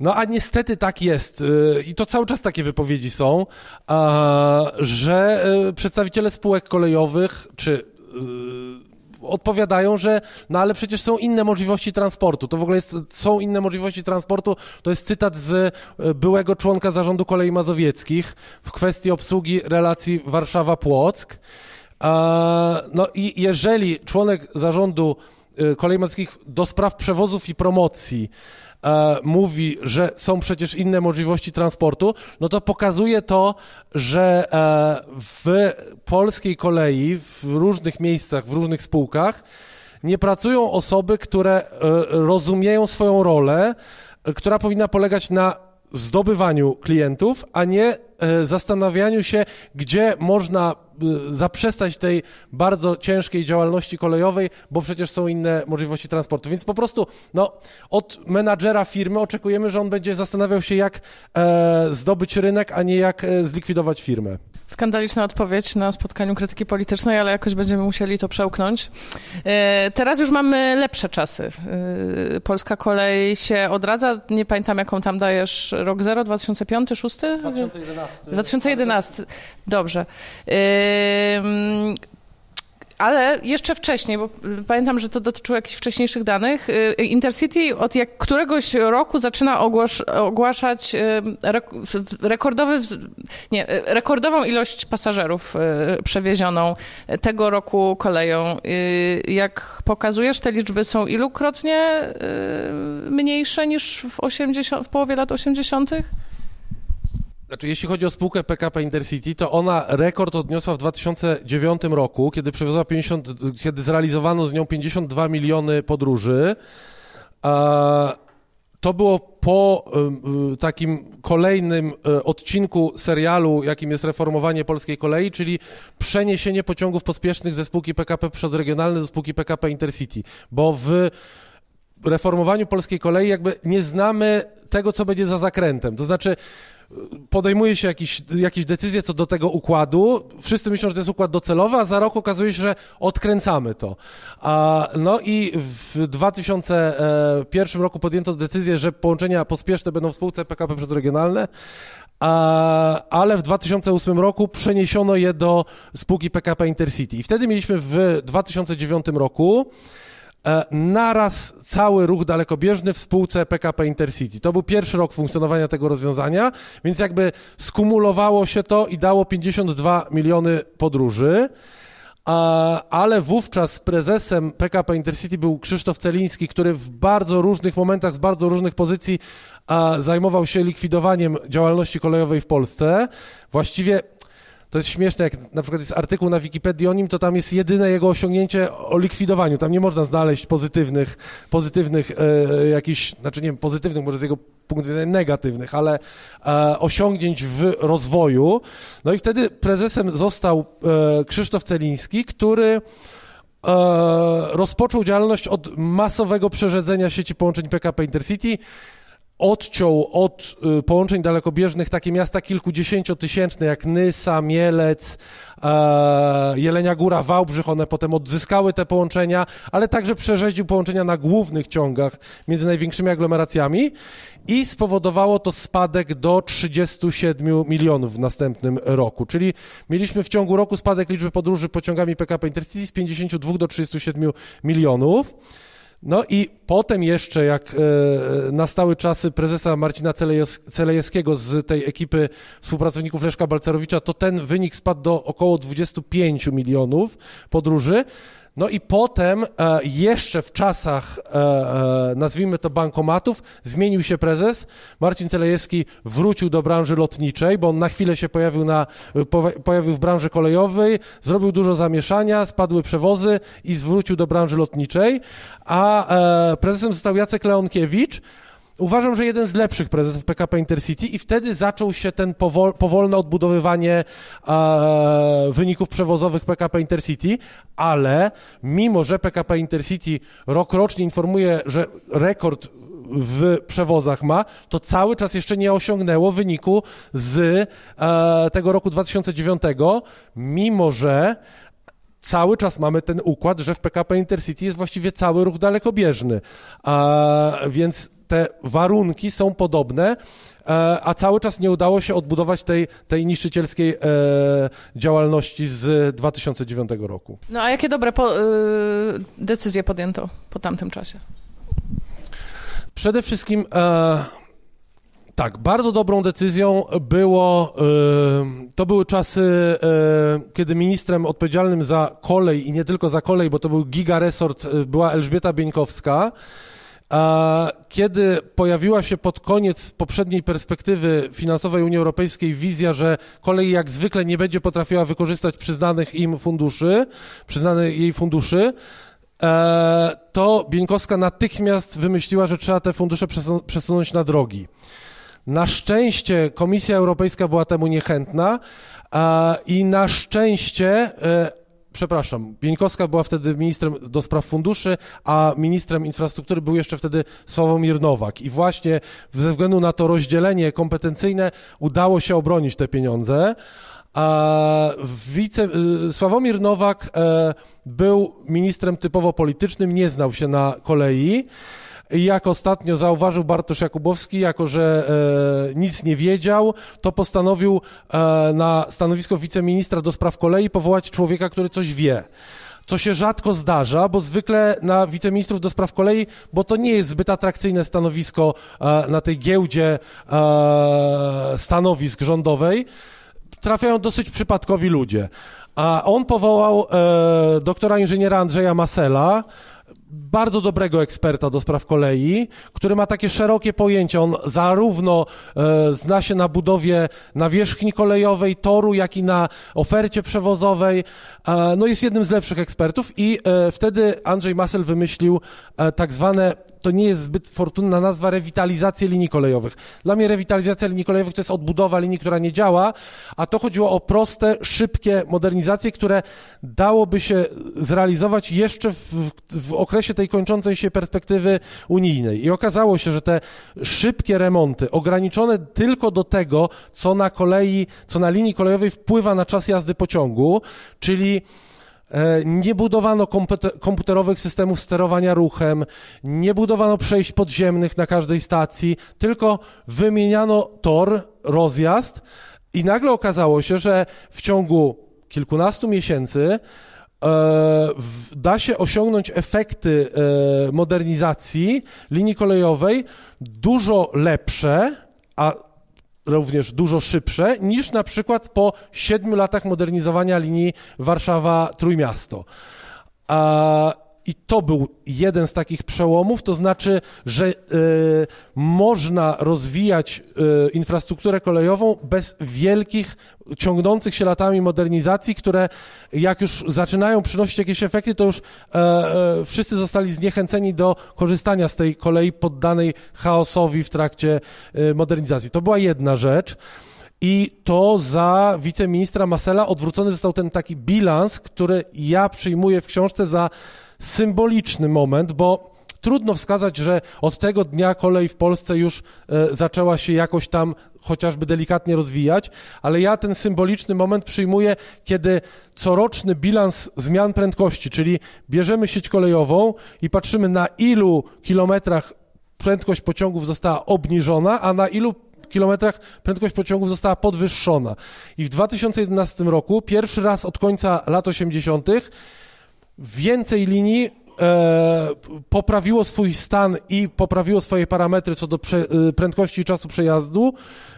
no a niestety tak jest y, i to cały czas takie wypowiedzi są, że y, przedstawiciele spółek kolejowych czy odpowiadają, że no ale przecież są inne możliwości transportu. To w ogóle jest, są inne możliwości transportu. To jest cytat z byłego członka zarządu kolei mazowieckich w kwestii obsługi relacji Warszawa-Płock. No i jeżeli członek zarządu kolei mazowieckich do spraw przewozów i promocji e, mówi, że są przecież inne możliwości transportu, no to pokazuje to, że e, w polskiej kolei, w różnych miejscach, w różnych spółkach nie pracują osoby, które e, rozumieją swoją rolę, e, która powinna polegać na zdobywaniu klientów, a nie e, zastanawianiu się, gdzie można Y, zaprzestać tej bardzo ciężkiej działalności kolejowej, bo przecież są inne możliwości transportu. Więc po prostu no, od menadżera firmy oczekujemy, że on będzie zastanawiał się, jak e, zdobyć rynek, a nie jak e, zlikwidować firmę. Skandaliczna odpowiedź na spotkaniu krytyki politycznej, ale jakoś będziemy musieli to przełknąć. E, teraz już mamy lepsze czasy. E, polska kolej się odradza. Nie pamiętam, jaką tam dajesz rok zero, 2005, 2006? 2011. 2011. Dobrze. Ale jeszcze wcześniej, bo pamiętam, że to dotyczyło jakichś wcześniejszych danych, y, Intercity od jak któregoś roku zaczyna ogłasz, ogłaszać y, rekordowy, nie, y, rekordową ilość pasażerów przewiezioną tego roku koleją. Jak pokazujesz, te liczby są ilukrotnie mniejsze niż w, 80, w połowie lat 80.? Znaczy, jeśli chodzi o spółkę PKP Intercity, to ona rekord odniosła w 2009 roku, kiedy przewiozła 50, kiedy zrealizowano z nią 52 miliony podróży. To było po takim kolejnym e, odcinku serialu, jakim jest reformowanie polskiej kolei, czyli przeniesienie pociągów pospiesznych ze spółki PKP przez regionalne do spółki PKP Intercity, bo w reformowaniu polskiej kolei jakby nie znamy tego, co będzie za zakrętem. To znaczy, podejmuje się jakieś, jakieś decyzje co do tego układu. Wszyscy myślą, że to jest układ docelowy, a za rok okazuje się, że odkręcamy to. A, no i w 2001 roku podjęto decyzję, że połączenia pospieszne będą w spółce PKP przez regionalne, a, ale w 2008 roku przeniesiono je do spółki PKP Intercity. I wtedy mieliśmy w 2009 roku naraz cały ruch dalekobieżny w spółce PKP Intercity. To był pierwszy rok funkcjonowania tego rozwiązania, więc jakby skumulowało się to i dało 52 miliony podróży. Ale wówczas prezesem PKP Intercity był Krzysztof Celiński, który w bardzo różnych momentach, z bardzo różnych pozycji zajmował się likwidowaniem działalności kolejowej w Polsce. Właściwie to jest śmieszne, jak na przykład jest artykuł na Wikipedii o nim, to tam jest jedyne jego osiągnięcie o likwidowaniu. Tam nie można znaleźć pozytywnych, pozytywnych e, jakichś, znaczy nie wiem, pozytywnych, może z jego punktu widzenia negatywnych, ale e, osiągnięć w rozwoju. No i wtedy prezesem został e, Krzysztof Celiński, który e, rozpoczął działalność od masowego przerzedzenia sieci połączeń PKP Intercity odciął od y, połączeń dalekobieżnych takie miasta kilkudziesięciotysięczne jak Nysa, Mielec, e, Jelenia Góra, Wałbrzych. One potem odzyskały te połączenia, ale także przerzeździł połączenia na głównych ciągach między największymi aglomeracjami i spowodowało to spadek do 37 milionów w następnym roku. Czyli mieliśmy w ciągu roku spadek liczby podróży pociągami PKP Intercity z 52 do 37 milionów. No i potem jeszcze, jak e, nastały czasy prezesa Marcina Celejewskiego z tej ekipy współpracowników Leszka Balcerowicza, to ten wynik spadł do około 25 milionów podróży. No i potem e, jeszcze w czasach, e, e, nazwijmy to bankomatów, zmienił się prezes. Marcin Celejewski wrócił do branży lotniczej, bo on na chwilę się pojawił, na, pojawił w branży kolejowej, zrobił dużo zamieszania, spadły przewozy i zwrócił do branży lotniczej. A prezesem został Jacek Leonkiewicz, uważam, że jeden z lepszych prezesów PKP Intercity i wtedy zaczął się ten powol, powolne odbudowywanie e, wyników przewozowych PKP Intercity, ale mimo, że PKP Intercity rok rocznie informuje, że rekord w przewozach ma, to cały czas jeszcze nie osiągnęło wyniku z e, tego roku 2009, mimo że cały czas mamy ten układ, że w PKP Intercity jest właściwie cały ruch dalekobieżny. A, więc te warunki są podobne, e, a cały czas nie udało się odbudować tej, tej niszczycielskiej e, działalności z 2009 roku. No a jakie dobre po, y, decyzje podjęto po tamtym czasie? Przede wszystkim e, tak, bardzo dobrą decyzją było, to były czasy, kiedy ministrem odpowiedzialnym za kolej i nie tylko za kolej, bo to był giga resort, była Elżbieta Bieńkowska. Kiedy pojawiła się pod koniec poprzedniej perspektywy finansowej Unii Europejskiej wizja, że kolej jak zwykle nie będzie potrafiła wykorzystać przyznanych im funduszy, przyznanych jej funduszy, e, to Bieńkowska natychmiast wymyśliła, że trzeba te fundusze przesunąć na drogi. Na szczęście Komisja Europejska była temu niechętna i na szczęście e, przepraszam, Bieńkowska była wtedy ministrem do spraw funduszy, a ministrem infrastruktury był jeszcze wtedy Sławomir Nowak. I właśnie ze względu na to rozdzielenie kompetencyjne udało się obronić te pieniądze. A wice, y, Sławomir Nowak e, był ministrem typowo politycznym, nie znał się na kolei. Jak ostatnio zauważył Bartosz Jakubowski, jako że e, nic nie wiedział, to postanowił e, na stanowisko wiceministra do spraw kolei powołać człowieka, który coś wie co się rzadko zdarza, bo zwykle na wiceministrów do spraw kolei, bo to nie jest zbyt atrakcyjne stanowisko e, na tej giełdzie e, stanowisk rządowej, trafiają dosyć przypadkowi ludzie. A on powołał e, doktora inżyniera Andrzeja Masela, bardzo dobrego eksperta do spraw kolei, który ma takie szerokie pojęcie. On zarówno e, zna się na budowie nawierzchni kolejowej, toru, jak i na ofercie przewozowej. E, no jest jednym z lepszych ekspertów i e, wtedy Andrzej Masel wymyślił e, tak zwane to nie jest zbyt fortunna nazwa, rewitalizację linii kolejowych. Dla mnie rewitalizacja linii kolejowych to jest odbudowa linii, która nie działa, a to chodziło o proste, szybkie modernizacje, które dałoby się zrealizować jeszcze w, w okresie tej kończącej się perspektywy unijnej. I okazało się, że te szybkie remonty, ograniczone tylko do tego, co na kolei, co na linii kolejowej wpływa na czas jazdy pociągu, czyli nie budowano komputerowych systemów sterowania ruchem, nie budowano przejść podziemnych na każdej stacji, tylko wymieniano tor, rozjazd i nagle okazało się, że w ciągu kilkunastu miesięcy e, da się osiągnąć efekty e, modernizacji linii kolejowej dużo lepsze, a również dużo szybsze niż na przykład po siedmiu latach modernizowania linii Warszawa-Trójmiasto. I to był jeden z takich przełomów, to znaczy, że y, można rozwijać y, infrastrukturę kolejową bez wielkich, ciągnących się latami modernizacji, które jak już zaczynają przynosić jakieś efekty, to już e, wszyscy zostali zniechęceni do korzystania z tej kolei poddanej chaosowi w trakcie y, modernizacji. To była jedna rzecz. I to za wiceministra Masela odwrócony został ten taki bilans, który ja przyjmuję w książce za symboliczny moment, bo trudno wskazać, że od tego dnia kolej w Polsce już e, zaczęła się jakoś tam chociażby delikatnie rozwijać, ale ja ten symboliczny moment przyjmuję, kiedy coroczny bilans zmian prędkości, czyli bierzemy sieć kolejową i patrzymy na ilu kilometrach prędkość pociągów została obniżona, a na ilu kilometrach prędkość pociągów została podwyższona. I w 2011 roku, pierwszy raz od końca lat 80., więcej linii e, poprawiło swój stan i poprawiło swoje parametry co do prze, e, prędkości i czasu przejazdu,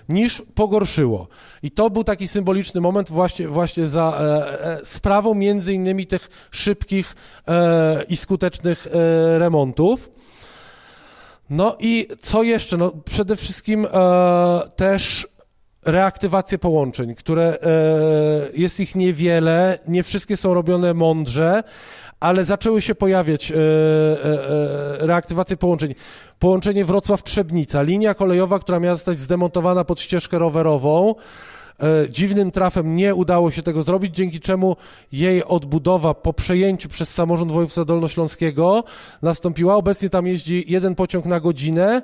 niż pogorszyło. I to był taki symboliczny moment właśnie, właśnie za e, e sprawą między innymi tych szybkich e, i skutecznych e, remontów. No i co jeszcze? No przede wszystkim też reaktywację połączeń, które e, jest ich niewiele, nie wszystkie są robione mądrze, ale zaczęły się pojawiać e, e, reaktywacje połączeń. Połączenie Wrocław-Trzebnica, linia kolejowa, która miała zostać zdemontowana pod ścieżkę rowerową. Dziwnym trafem nie udało się tego zrobić, dzięki czemu jej odbudowa po przejęciu przez samorząd województwa dolnośląskiego nastąpiła. Obecnie tam jeździ jeden pociąg na godzinę,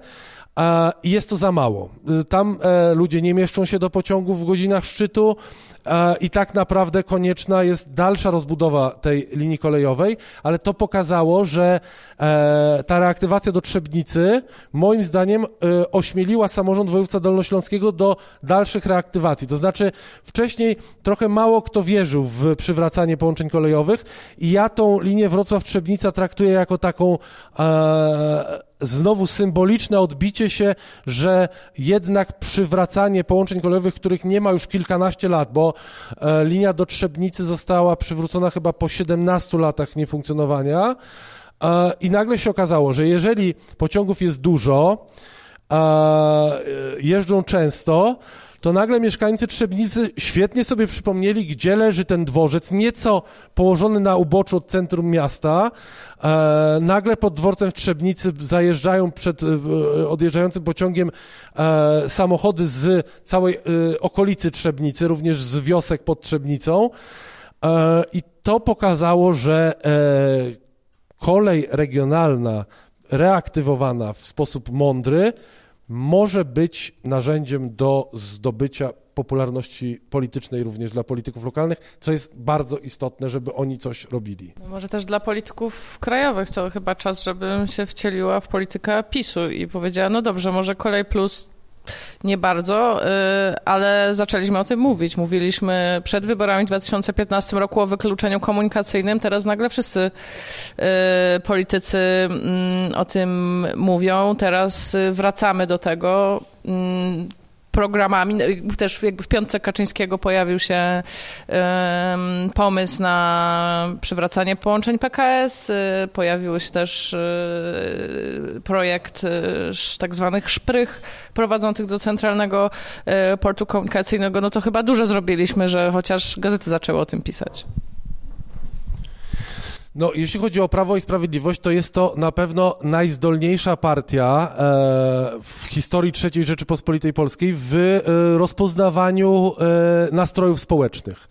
i jest to za mało. Tam e, ludzie nie mieszczą się do pociągów w godzinach szczytu i tak naprawdę konieczna jest dalsza rozbudowa tej linii kolejowej, ale to pokazało, że e, ta reaktywacja do Trzebnicy moim zdaniem e, ośmieliła samorząd województwa dolnośląskiego do dalszych reaktywacji. To znaczy wcześniej trochę mało kto wierzył w przywracanie połączeń kolejowych i ja tą linię Wrocław-Trzebnica traktuję jako taką e, znowu symboliczne odbicie się, że jednak przywracanie połączeń kolejowych, których nie ma już kilkanaście lat, bo e, linia do Trzebnicy została przywrócona chyba po 17 latach niefunkcjonowania e, i nagle się okazało, że jeżeli pociągów jest dużo, e, jeżdżą często, to nagle mieszkańcy Trzebnicy świetnie sobie przypomnieli, gdzie leży ten dworzec, nieco położony na uboczu od centrum miasta. E, nagle pod dworcem w Trzebnicy zajeżdżają przed e, odjeżdżającym pociągiem e, samochody z całej e, okolicy Trzebnicy, również z wiosek pod Trzebnicą. E, I to pokazało, że e, kolej regionalna reaktywowana w sposób mądry może być narzędziem do zdobycia popularności politycznej również dla polityków lokalnych, co jest bardzo istotne, żeby oni coś robili. No może też dla polityków krajowych to chyba czas, żebym się wcieliła w politykę PiSu i powiedziała, no dobrze, może Kolej Plus nie bardzo, y, ale zaczęliśmy o tym mówić. Mówiliśmy przed wyborami w 2015 roku o wykluczeniu komunikacyjnym. Teraz nagle wszyscy y, politycy mm, o tym mówią. Teraz y, wracamy do tego mm, programami. Też jakby w piątce Kaczyńskiego pojawił się pomysł na przywracanie połączeń PKS. Y, pojawił się też y, projekt y, tak zwanych szprych prowadzących do centralnego portu komunikacyjnego. No to chyba dużo zrobiliśmy, że chociaż gazety zaczęły o tym pisać. No, jeśli chodzi o Prawo i Sprawiedliwość, to jest to na pewno najzdolniejsza partia e, w historii III Rzeczypospolitej Polskiej w e, rozpoznawaniu e, nastrojów społecznych.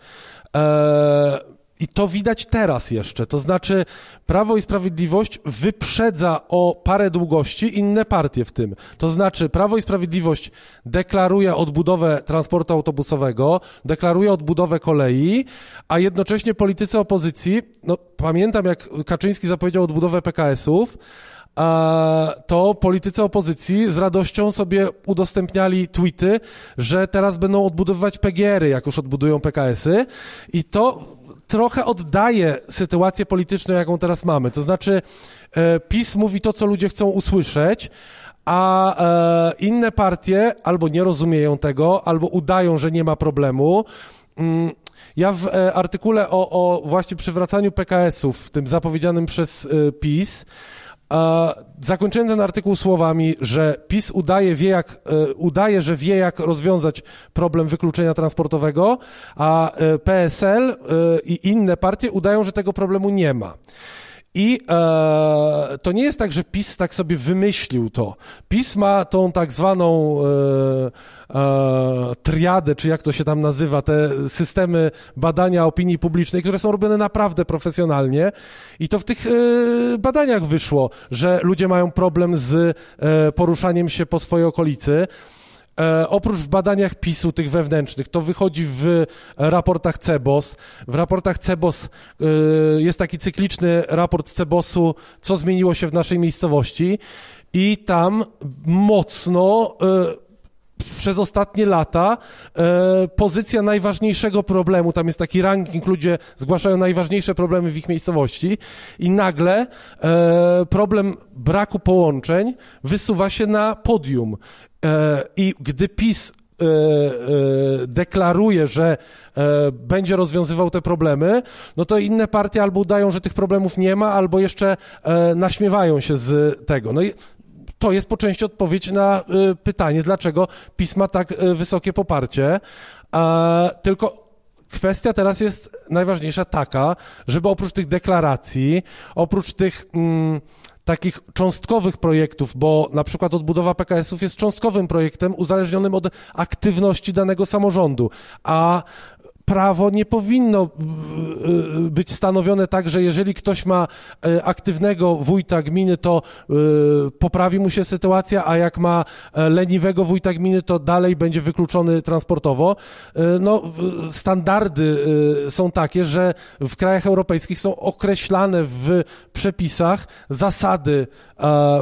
I to widać teraz jeszcze. To znaczy, Prawo i Sprawiedliwość wyprzedza o parę długości inne partie w tym. To znaczy, Prawo i Sprawiedliwość deklaruje odbudowę transportu autobusowego, deklaruje odbudowę kolei, a jednocześnie politycy opozycji, no pamiętam jak Kaczyński zapowiedział odbudowę PKS-ów, to politycy opozycji z radością sobie udostępniali tweety, że teraz będą odbudowywać PGR-y, jak już odbudują PKS-y. I to trochę oddaje sytuację polityczną, jaką teraz mamy. To znaczy, e, PiS mówi to, co ludzie chcą usłyszeć, a e, inne partie albo nie rozumieją tego, albo udają, że nie ma problemu. Mm, ja w e, artykule o, o właśnie przywracaniu PKS-ów, tym zapowiedzianym przez PiS, Zakończyłem ten artykuł słowami, że PiS udaje, wie jak, e, udaje, że wie jak rozwiązać problem wykluczenia transportowego, a e, PSL e, i inne partie udają, że tego problemu nie ma. I e, to nie jest tak, że PiS tak sobie wymyślił to. PiS ma tą tak zwaną e, e, triadę, czy jak to się tam nazywa, te systemy badania opinii publicznej, które są robione naprawdę profesjonalnie. I to w tych e, badaniach wyszło, że ludzie mają problem z e, poruszaniem się po swojej okolicy. E, oprócz w badaniach PiSu, tych wewnętrznych, to wychodzi w raportach CEBOS. W raportach CEBOS e, jest taki cykliczny raport CEBOSu, co zmieniło się w naszej miejscowości i tam mocno e, przez ostatnie lata e, pozycja najważniejszego problemu, tam jest taki ranking, ludzie zgłaszają najważniejsze problemy w ich miejscowości i nagle e, problem braku połączeń wysuwa się na podium. E, I gdy PiS e, e, deklaruje, że będzie rozwiązywał te problemy, no to inne partie albo udają, że tych problemów nie ma, albo jeszcze naśmiewają się z tego. No i to jest po części odpowiedź na pytanie, dlaczego PiS ma tak wysokie poparcie. Tylko kwestia teraz jest najważniejsza taka, żeby oprócz tych deklaracji, oprócz tych. Mm, takich cząstkowych projektów, bo na przykład odbudowa PKS-ów jest cząstkowym projektem uzależnionym od aktywności danego samorządu, a prawo nie powinno być stanowione tak, że jeżeli ktoś ma aktywnego wójta gminy, to poprawi mu się sytuacja, a jak ma leniwego wójta gminy, to dalej będzie wykluczony transportowo. No, standardy są takie, że w krajach europejskich są określane w przepisach zasady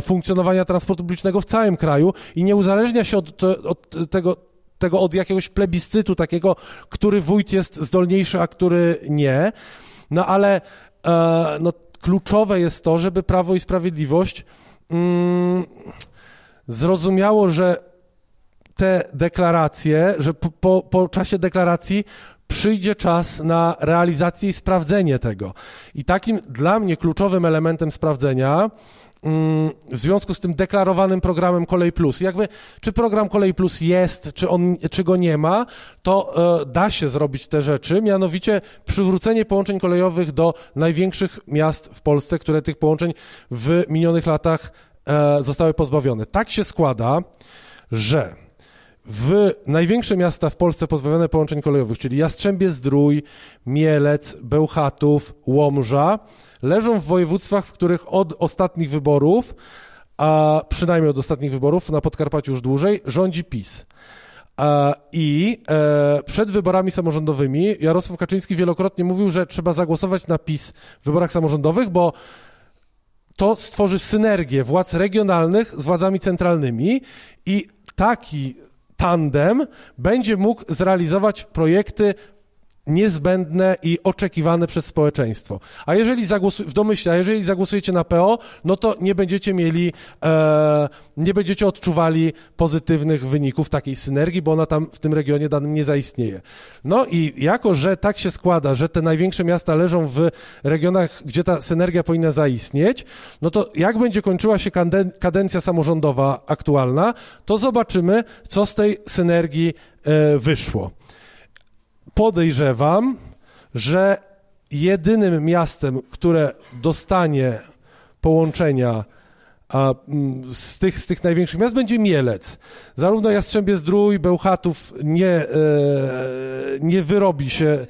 funkcjonowania transportu publicznego w całym kraju i nie uzależnia się od, od tego, tego od jakiegoś plebiscytu takiego, który wójt jest zdolniejszy, a który nie. No ale e, no, kluczowe jest to, żeby Prawo i Sprawiedliwość mm, zrozumiało, że te deklaracje, że po, po, po czasie deklaracji przyjdzie czas na realizację i sprawdzenie tego. I takim dla mnie kluczowym elementem sprawdzenia w związku z tym deklarowanym programem Kolej Plus. Jakby, czy program Kolej Plus jest, czy, on, czy go nie ma, to e, da się zrobić te rzeczy, mianowicie przywrócenie połączeń kolejowych do największych miast w Polsce, które tych połączeń w minionych latach e, zostały pozbawione. Tak się składa, że w największe miasta w Polsce pozbawione połączeń kolejowych, czyli Jastrzębie Zdrój, Mielec, Bełchatów, Łomża, leżą w województwach, w których od ostatnich wyborów, a przynajmniej od ostatnich wyborów, na Podkarpaciu już dłużej, rządzi PiS. I e, przed wyborami samorządowymi Jarosław Kaczyński wielokrotnie mówił, że trzeba zagłosować na PiS w wyborach samorządowych, bo to stworzy synergię władz regionalnych z władzami centralnymi i taki tandem będzie mógł zrealizować projekty niezbędne i oczekiwane przez społeczeństwo. A jeżeli zagłosu- w domyśle, a jeżeli zagłosujecie na PO, no to nie będziecie mieli, e, nie będziecie odczuwali pozytywnych wyników takiej synergii, bo ona tam w tym regionie danym nie zaistnieje. No i jako, że tak się składa, że te największe miasta leżą w regionach, gdzie ta synergia powinna zaistnieć, no to jak będzie kończyła się kadencja samorządowa aktualna, to zobaczymy, co z tej synergii e, wyszło podejrzewam, że jedynym miastem, które dostanie połączenia a, mm, z, tych, z tych największych miast będzie Mielec. Zarówno Jastrzębie Zdrój, Bełchatów nie, e, nie wyrobi się,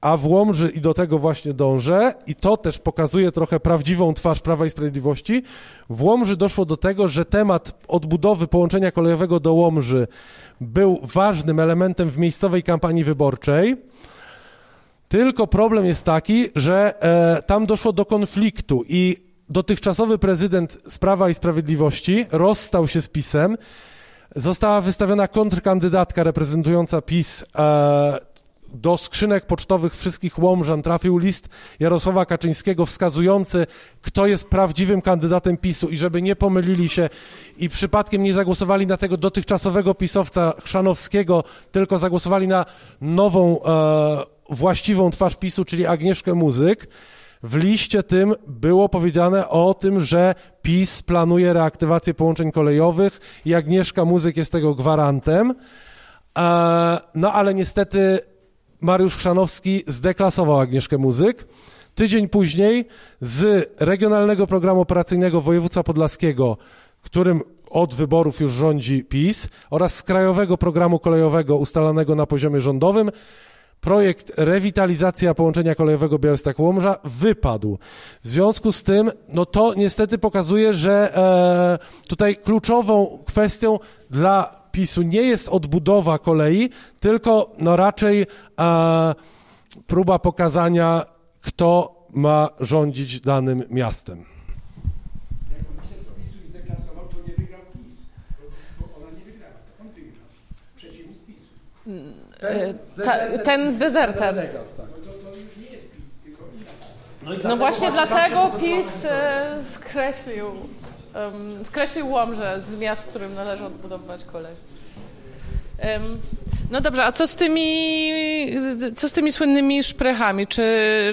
a w Łomży i do tego właśnie dążę i to też pokazuje trochę prawdziwą twarz Prawa i Sprawiedliwości. W Łomży doszło do tego, że temat odbudowy połączenia kolejowego do Łomży był ważnym elementem w miejscowej kampanii wyborczej. Tylko problem jest taki, że e, tam doszło do konfliktu i dotychczasowy prezydent z Prawa i Sprawiedliwości rozstał się z PiSem. Została wystawiona kontrkandydatka reprezentująca PiS. E, do skrzynek pocztowych wszystkich Łomżan trafił list Jarosława Kaczyńskiego wskazujący, kto jest prawdziwym kandydatem PiSu i żeby nie pomylili się i przypadkiem nie zagłosowali na tego dotychczasowego pisowca Chrzanowskiego, tylko zagłosowali na nową, e, właściwą twarz PiSu, czyli Agnieszkę Muzyk. W liście tym było powiedziane o tym, że PiS planuje reaktywację połączeń kolejowych i Agnieszka Muzyk jest tego gwarantem. E, no ale niestety Mariusz Chrzanowski zdeklasował Agnieszkę Muzyk. Tydzień później z Regionalnego Programu Operacyjnego Województwa Podlaskiego, którym od wyborów już rządzi PiS, oraz z Krajowego Programu Kolejowego ustalanego na poziomie rządowym, projekt rewitalizacja połączenia kolejowego Białystok-Łomża wypadł. W związku z tym, no to niestety pokazuje, że e, tutaj kluczową kwestią dla PiSu nie jest odbudowa kolei, tylko no raczej e, próba pokazania, kto ma rządzić danym miastem. Ten, ten z dezertem. No, no właśnie dlatego PiS e, skreślił um, skreślił Łomże z miast, którym należy odbudowywać kolej. Um, no dobrze, a co z tymi, co z tymi słynnymi szprechami? Czy,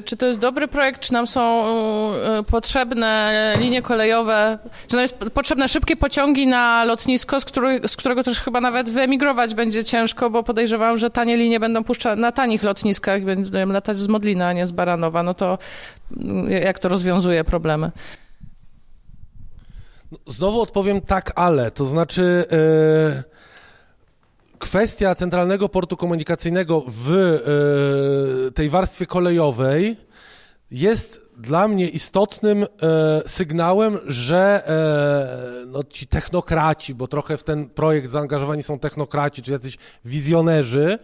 czy to jest dobry projekt, czy nam są e, potrzebne linie kolejowe, czy nam jest potrzebne szybkie pociągi na lotnisko, z, który, z którego też chyba nawet wyemigrować będzie ciężko, bo podejrzewam, że tanie linie będą puszczane na tanich lotniskach, będą latać z Modlina, a nie z Baranowa. No to jak to rozwiązuje problemy? Znowu odpowiem tak, ale. To znaczy, yy, kwestia centralnego portu komunikacyjnego w e, tej warstwie kolejowej jest dla mnie istotnym e, sygnałem, że no, ci technokraci, bo trochę w ten projekt zaangażowani są technokraci, czy jacyś wizjonerzy,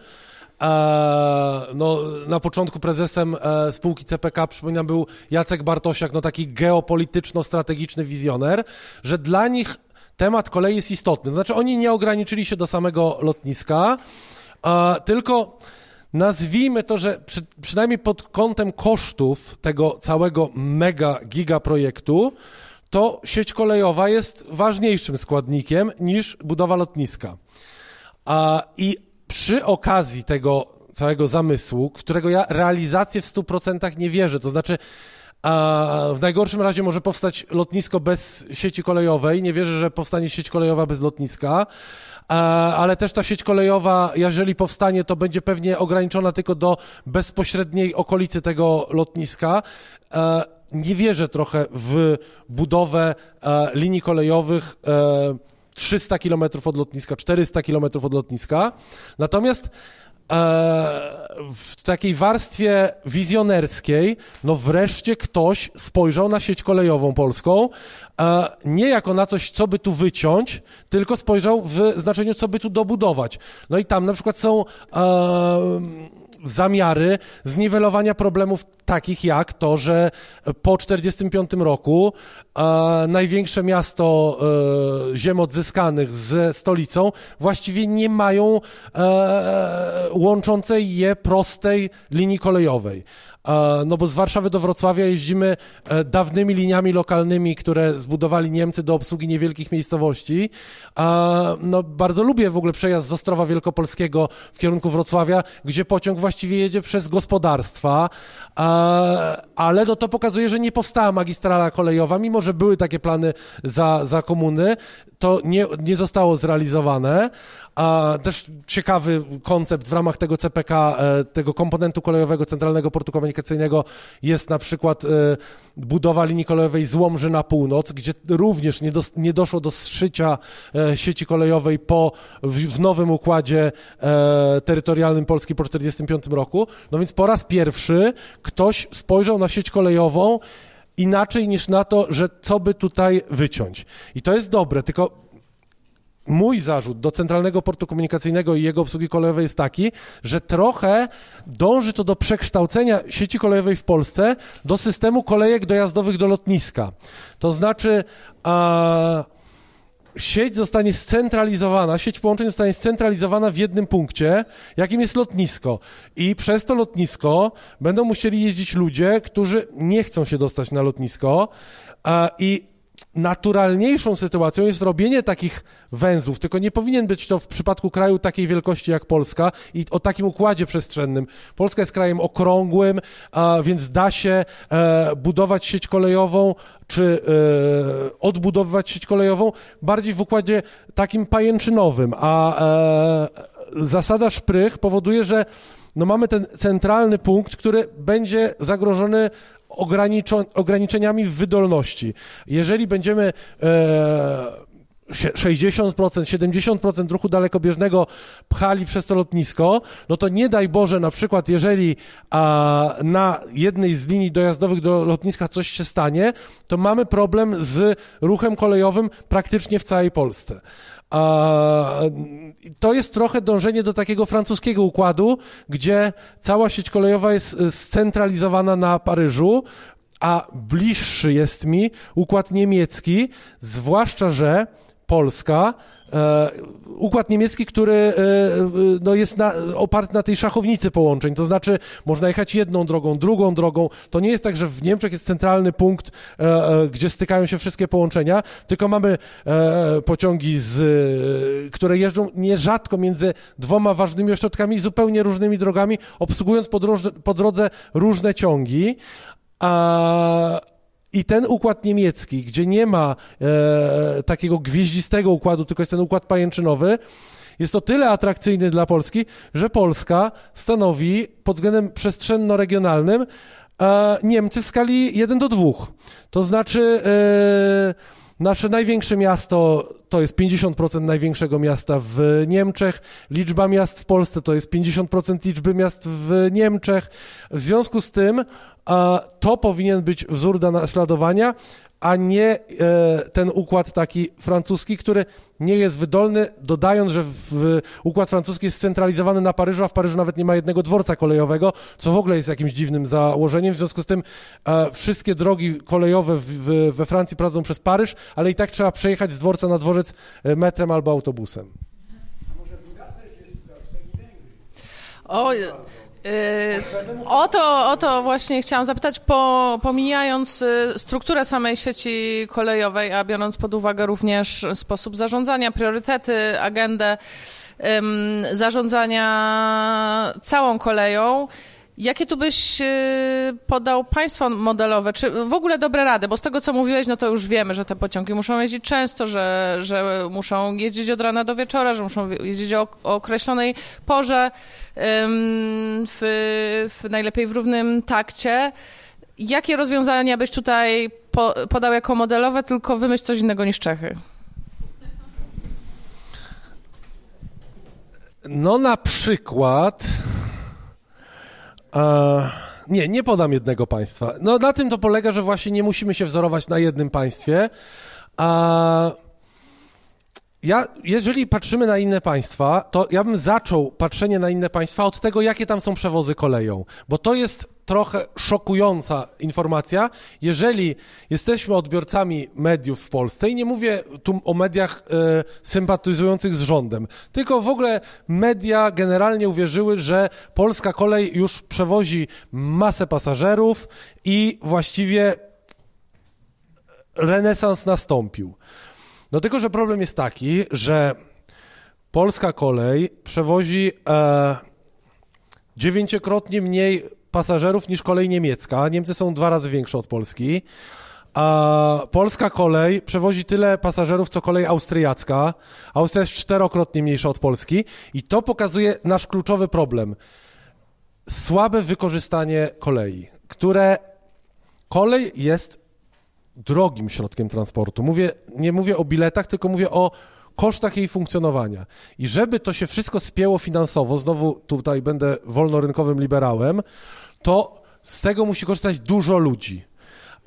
no, na początku prezesem spółki CPK, przypominam, był Jacek Bartosiak, no taki geopolityczno-strategiczny wizjoner, że dla nich temat kolei jest istotny. Znaczy, oni nie ograniczyli się do samego lotniska, tylko nazwijmy to, że przy, przynajmniej pod kątem kosztów tego całego mega giga projektu, to sieć kolejowa jest ważniejszym składnikiem niż budowa lotniska. I przy okazji tego całego zamysłu, którego ja realizację w 100% nie wierzę, to znaczy a w najgorszym razie może powstać lotnisko bez sieci kolejowej. Nie wierzę, że powstanie sieć kolejowa bez lotniska. Ale też ta sieć kolejowa, jeżeli powstanie, to będzie pewnie ograniczona tylko do bezpośredniej okolicy tego lotniska. Nie wierzę trochę w budowę linii kolejowych 300 km od lotniska, 400 km od lotniska. Natomiast w takiej warstwie wizjonerskiej, no wreszcie ktoś spojrzał na sieć kolejową polską, nie jako na coś, co by tu wyciąć, tylko spojrzał w znaczeniu, co by tu dobudować. No i tam na przykład są zamiary zniwelowania problemów takich jak to, że po 1945 roku e, największe miasto e, ziem odzyskanych ze stolicą właściwie nie mają e, łączącej je prostej linii kolejowej. No bo z Warszawy do Wrocławia jeździmy e, dawnymi liniami lokalnymi, które zbudowali Niemcy do obsługi niewielkich miejscowości. No bardzo lubię w ogóle przejazd z Ostrowa Wielkopolskiego w kierunku Wrocławia, gdzie pociąg właściwie jedzie przez gospodarstwa, ale no to pokazuje, że nie powstała magistrala kolejowa, mimo że były takie plany za, za komuny, to nie, nie zostało zrealizowane. A też ciekawy koncept w ramach tego CPK, e, tego komponentu kolejowego Centralnego Portu Komunikacyjnego jest na przykład e, budowa linii kolejowej z Łomży na północ, gdzie również nie, do, nie doszło do zszycia e, sieci kolejowej po, w, w nowym układzie terytorialnym Polski po 1945 roku. No więc po raz pierwszy ktoś spojrzał na sieć kolejową inaczej niż na to, że co by tutaj wyciąć. I to jest dobre, tylko mój zarzut do Centralnego Portu Komunikacyjnego i jego obsługi kolejowej jest taki, że trochę dąży to do przekształcenia sieci kolejowej w Polsce do systemu kolejek dojazdowych do lotniska. To znaczy, a, sieć zostanie scentralizowana, sieć połączeń zostanie scentralizowana w jednym punkcie, jakim jest lotnisko. I przez to lotnisko będą musieli jeździć ludzie, którzy nie chcą się dostać na lotnisko. I naturalniejszą sytuacją jest robienie takich węzłów, tylko nie powinien być to w przypadku kraju takiej wielkości jak Polska i o takim układzie przestrzennym. Polska jest krajem okrągłym, a, więc da się e, budować sieć kolejową, czy e, odbudowywać sieć kolejową bardziej w układzie takim pajęczynowym, a e, zasada szprych powoduje, że no mamy ten centralny punkt, który będzie zagrożony ograniczeniami w wydolności. Jeżeli będziemy e, 60%, 70% ruchu dalekobieżnego pchali przez to lotnisko, no to nie daj Boże, na przykład, jeżeli a, na jednej z linii dojazdowych do lotniska coś się stanie, to mamy problem z ruchem kolejowym praktycznie w całej Polsce. To jest trochę dążenie do takiego francuskiego układu, gdzie cała sieć kolejowa jest scentralizowana na Paryżu, a bliższy jest mi układ niemiecki, zwłaszcza, że Polska, e, układ niemiecki, który e, e, no, jest na, oparty na tej szachownicy połączeń, to znaczy można jechać jedną drogą, drugą drogą. To nie jest tak, że w Niemczech jest centralny punkt, gdzie stykają się wszystkie połączenia, tylko mamy pociągi, z, które jeżdżą nierzadko między dwoma ważnymi ośrodkami, zupełnie różnymi drogami, obsługując po, drodze, różne ciągi. A, i ten układ niemiecki, gdzie nie ma e, takiego gwieździstego układu, tylko jest ten układ pajęczynowy, jest to tyle atrakcyjny dla Polski, że Polska stanowi pod względem przestrzenno-regionalnym e, Niemcy w skali 1 do 2. To znaczy. E, Nasze największe miasto to jest 50% największego miasta w Niemczech. Liczba miast w Polsce to jest 50% liczby miast w Niemczech. W związku z tym to powinien być wzór do naśladowania, a nie e, ten układ taki francuski, który nie jest wydolny, dodając, że układ francuski jest scentralizowany na Paryżu, a w Paryżu nawet nie ma jednego dworca kolejowego, co w ogóle jest jakimś dziwnym założeniem. W związku z tym e, wszystkie drogi kolejowe we Francji prowadzą przez Paryż, ale i tak trzeba przejechać z dworca na dworzec e, metrem albo autobusem. O, o, to, o to właśnie chciałam zapytać, po, pomijając y, strukturę samej sieci kolejowej, a biorąc pod uwagę również sposób zarządzania, priorytety, agendę zarządzania całą koleją, Jakie tu byś y, podał państwa modelowe, czy w ogóle dobre rady? Bo z tego, co mówiłeś, no to już wiemy, że te pociągi muszą jeździć często, że, że muszą jeździć od rana do wieczora, że muszą jeździć o, określonej porze, w, w, najlepiej w równym takcie. Jakie rozwiązania byś tutaj po, podał jako modelowe, tylko wymyśl coś innego niż Czechy? No na przykład nie, nie podam jednego państwa. No na tym to polega, że właśnie nie musimy się wzorować na jednym państwie. A ja, jeżeli patrzymy na inne państwa, to ja bym zaczął patrzenie na inne państwa od tego, jakie tam są przewozy koleją, bo to jest trochę szokująca informacja, jeżeli jesteśmy odbiorcami mediów w Polsce i nie mówię tu o mediach e, sympatyzujących z rządem, tylko w ogóle media generalnie uwierzyły, że polska kolej już przewozi masę pasażerów i właściwie renesans nastąpił. No tylko, że problem jest taki, że polska kolej przewozi e, dziewięciokrotnie mniej pasażerów niż kolej niemiecka. Niemcy są dwa razy większe od Polski. A polska kolej przewozi tyle pasażerów, co kolej austriacka. Austria jest czterokrotnie mniejsza od Polski i to pokazuje nasz kluczowy problem. Słabe wykorzystanie kolei, które kolej jest drogim środkiem transportu. Mówię, nie mówię o biletach, tylko mówię o kosztach jej funkcjonowania. I żeby to się wszystko spięło finansowo, znowu tutaj będę wolnorynkowym liberałem, to z tego musi korzystać dużo ludzi.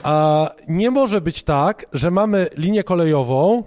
A nie może być tak, że mamy linię kolejową,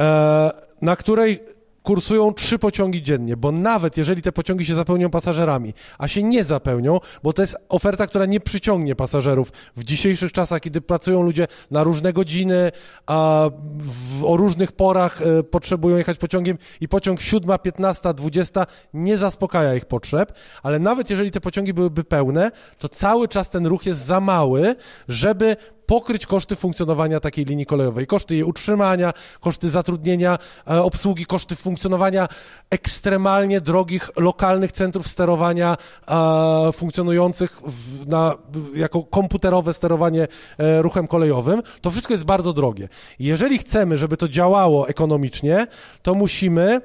e, na której kursują trzy pociągi dziennie, bo nawet jeżeli te pociągi się zapełnią pasażerami, a się nie zapełnią, bo to jest oferta, która nie przyciągnie pasażerów w dzisiejszych czasach, kiedy pracują ludzie na różne godziny, a w, o różnych porach e, potrzebują jechać pociągiem i pociąg 7, 15, 20 nie zaspokaja ich potrzeb, ale nawet jeżeli te pociągi byłyby pełne, to cały czas ten ruch jest za mały, żeby pokryć koszty funkcjonowania takiej linii kolejowej, koszty jej utrzymania, koszty zatrudnienia, e, obsługi, koszty funkcjonowania ekstremalnie drogich lokalnych centrów sterowania e, funkcjonujących w, na, jako komputerowe sterowanie e, ruchem kolejowym. To wszystko jest bardzo drogie. Jeżeli chcemy, żeby to działało ekonomicznie, to musimy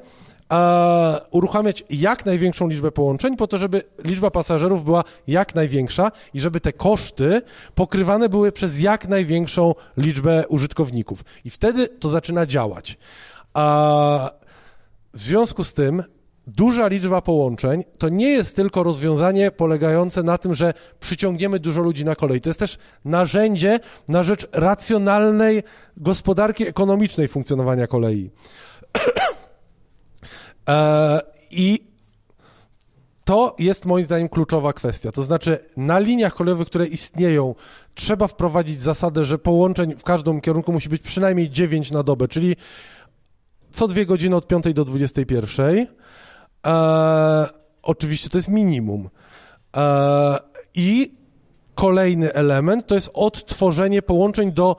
e, uruchamiać jak największą liczbę połączeń, po to, żeby liczba pasażerów była jak największa i żeby te koszty pokrywane były przez jak największą liczbę użytkowników. I wtedy to zaczyna działać. A w związku z tym duża liczba połączeń to nie jest tylko rozwiązanie polegające na tym, że przyciągniemy dużo ludzi na kolej. To jest też narzędzie na rzecz racjonalnej gospodarki ekonomicznej funkcjonowania kolei. E, I to jest moim zdaniem kluczowa kwestia. To znaczy, na liniach kolejowych, które istnieją, trzeba wprowadzić zasadę, że połączeń w każdym kierunku musi być przynajmniej 9 na dobę, czyli co dwie godziny od 5 do 21. E, oczywiście to jest minimum. E, I kolejny element to jest odtworzenie połączeń do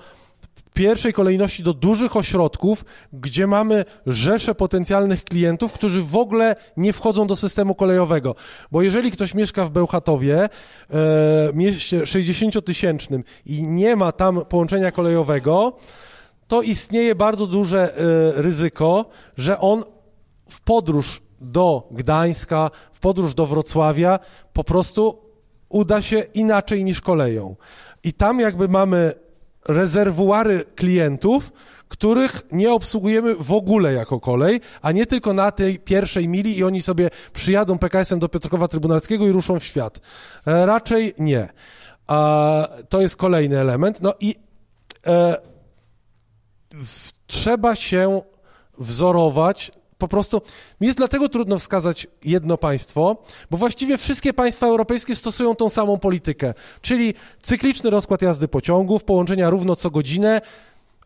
pierwszej kolejności do dużych ośrodków, gdzie mamy rzesze potencjalnych klientów, którzy w ogóle nie wchodzą do systemu kolejowego. Bo jeżeli ktoś mieszka w Bełchatowie, e, mieście 60-tysięcznym i nie ma tam połączenia kolejowego, to istnieje bardzo duże e, ryzyko, że on w podróż do Gdańska, w podróż do Wrocławia po prostu uda się inaczej niż koleją. I tam jakby mamy rezerwuary klientów, których nie obsługujemy w ogóle jako kolej, a nie tylko na tej pierwszej mili i oni sobie przyjadą PKS-em do Piotrkowa Trybunalskiego i ruszą w świat. E, raczej nie. To jest kolejny element. No i e, w, trzeba się wzorować po prostu mi jest dlatego trudno wskazać jedno państwo, bo właściwie wszystkie państwa europejskie stosują tą samą politykę, czyli cykliczny rozkład jazdy pociągów, połączenia równo co godzinę,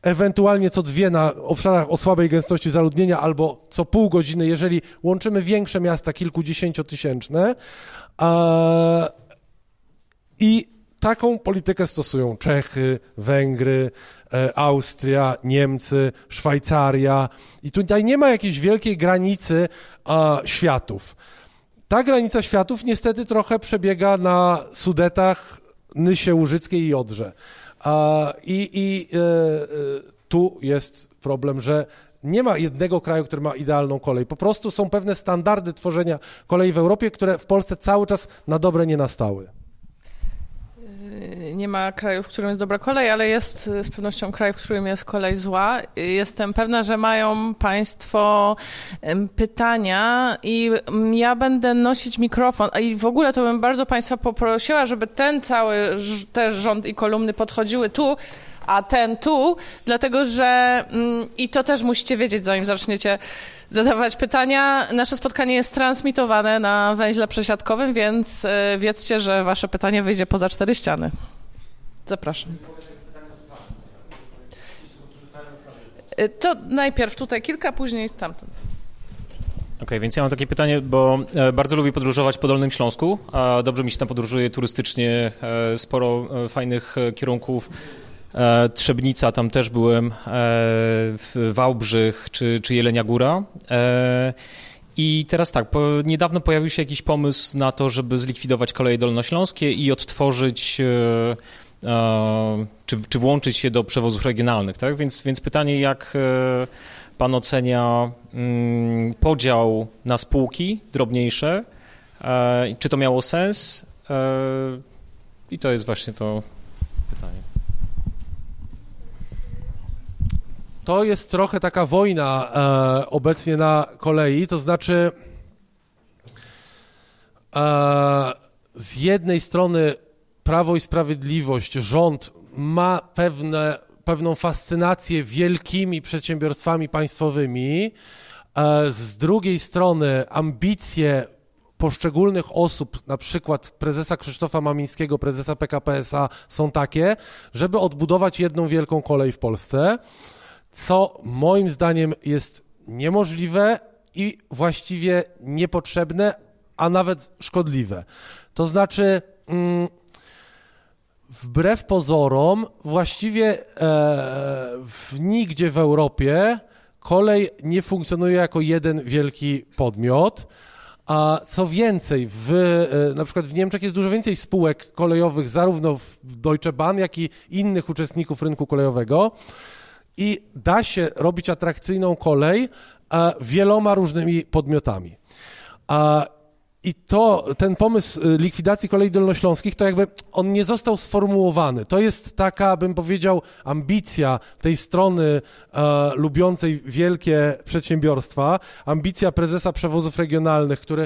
ewentualnie co dwie na obszarach o słabej gęstości zaludnienia albo co pół godziny, jeżeli łączymy większe miasta kilkudziesięciotysięczne. I taką politykę stosują Czechy, Węgry, e, Austria, Niemcy, Szwajcaria. I tutaj nie ma jakiejś wielkiej granicy światów. Ta granica światów niestety trochę przebiega na Sudetach, Nysie Łużyckiej i Odrze. I, i e, e, tu jest problem, że nie ma jednego kraju, który ma idealną kolej. Po prostu są pewne standardy tworzenia kolei w Europie, które w Polsce cały czas na dobre nie nastały nie ma kraju, w którym jest dobra kolej, ale jest z pewnością kraj, w którym jest kolej zła. Jestem pewna, że mają Państwo pytania i ja będę nosić mikrofon. I w ogóle to bym bardzo Państwa poprosiła, żeby ten cały też rząd i kolumny podchodziły tu, a ten tu, dlatego że mm, i to też musicie wiedzieć, zanim zaczniecie zadawać pytania. Nasze spotkanie jest transmitowane na węźle przesiadkowym, więc e, wiedzcie, że wasze pytanie wyjdzie poza cztery ściany. Zapraszam. E, to najpierw tutaj kilka, później stamtąd. Okej, okay, więc ja mam takie pytanie, bo e, bardzo lubię podróżować po Dolnym Śląsku, a dobrze mi się tam podróżuje turystycznie, sporo fajnych kierunków Trzebnica, tam też byłem, e, Wałbrzych czy, czy Jelenia Góra. E, I teraz tak, niedawno pojawił się jakiś pomysł na to, żeby zlikwidować koleje dolnośląskie i odtworzyć czy, czy włączyć się do przewozów regionalnych, tak? Więc, więc pytanie, jak pan ocenia mm, podział na spółki drobniejsze? Czy to miało sens? I to jest właśnie to pytanie. To jest trochę taka wojna e, obecnie na kolei, to znaczy e, z jednej strony Prawo i Sprawiedliwość, rząd ma pewne, pewną fascynację wielkimi przedsiębiorstwami państwowymi, e, z drugiej strony ambicje poszczególnych osób, na przykład prezesa Krzysztofa Mamińskiego, prezesa PKP SA są takie, żeby odbudować jedną wielką kolej w Polsce co moim zdaniem jest niemożliwe i właściwie niepotrzebne, a nawet szkodliwe. To znaczy, mm, wbrew pozorom, właściwie e, w, nigdzie w Europie kolej nie funkcjonuje jako jeden wielki podmiot. A co więcej, w, e, na przykład w Niemczech jest dużo więcej spółek kolejowych, zarówno w Deutsche Bahn, jak i innych uczestników rynku kolejowego i da się robić atrakcyjną kolej wieloma różnymi podmiotami. I to, ten pomysł y, likwidacji kolei dolnośląskich, to jakby on nie został sformułowany. To jest taka, bym powiedział, ambicja tej strony e, lubiącej wielkie przedsiębiorstwa, ambicja prezesa przewozów regionalnych, który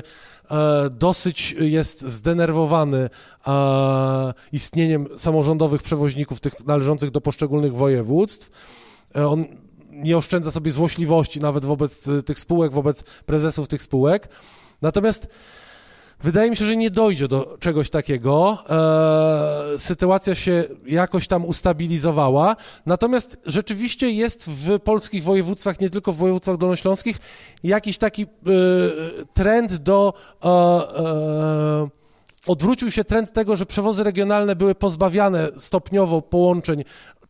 e, dosyć jest zdenerwowany e, istnieniem samorządowych przewoźników, tych należących do poszczególnych województw E, on nie oszczędza sobie złośliwości nawet wobec e, tych spółek, wobec prezesów tych spółek. Natomiast wydaje mi się, że nie dojdzie do czegoś takiego. E, sytuacja się jakoś tam ustabilizowała. Natomiast rzeczywiście jest w polskich województwach, nie tylko w województwach dolnośląskich, jakiś taki e, trend do. E, e, odwrócił się trend tego, że przewozy regionalne były pozbawiane stopniowo połączeń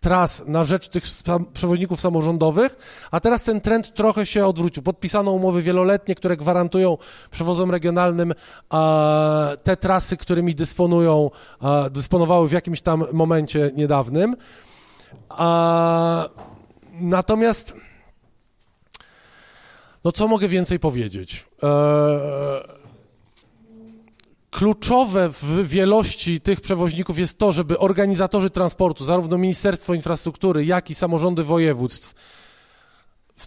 tras na rzecz tych przewoźników samorządowych, a teraz ten trend trochę się odwrócił. Podpisano umowy wieloletnie, które gwarantują przewozom regionalnym te trasy, którymi dysponują, dysponowały w jakimś tam momencie niedawnym. natomiast no co mogę więcej powiedzieć? E, kluczowe w wielości tych przewoźników jest to, żeby organizatorzy transportu, zarówno Ministerstwo Infrastruktury, jak i samorządy województw,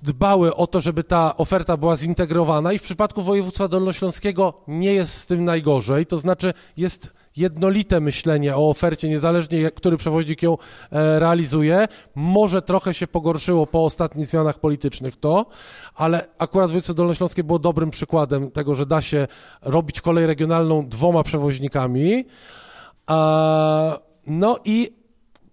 dbały o to, żeby ta oferta była zintegrowana i w przypadku województwa dolnośląskiego nie jest z tym najgorzej, to znaczy jest jednolite myślenie o ofercie, niezależnie który przewoźnik ją e, realizuje. Może trochę się pogorszyło po ostatnich zmianach politycznych to, ale akurat województwo dolnośląskie było dobrym przykładem tego, że da się robić kolej regionalną dwoma przewoźnikami. No i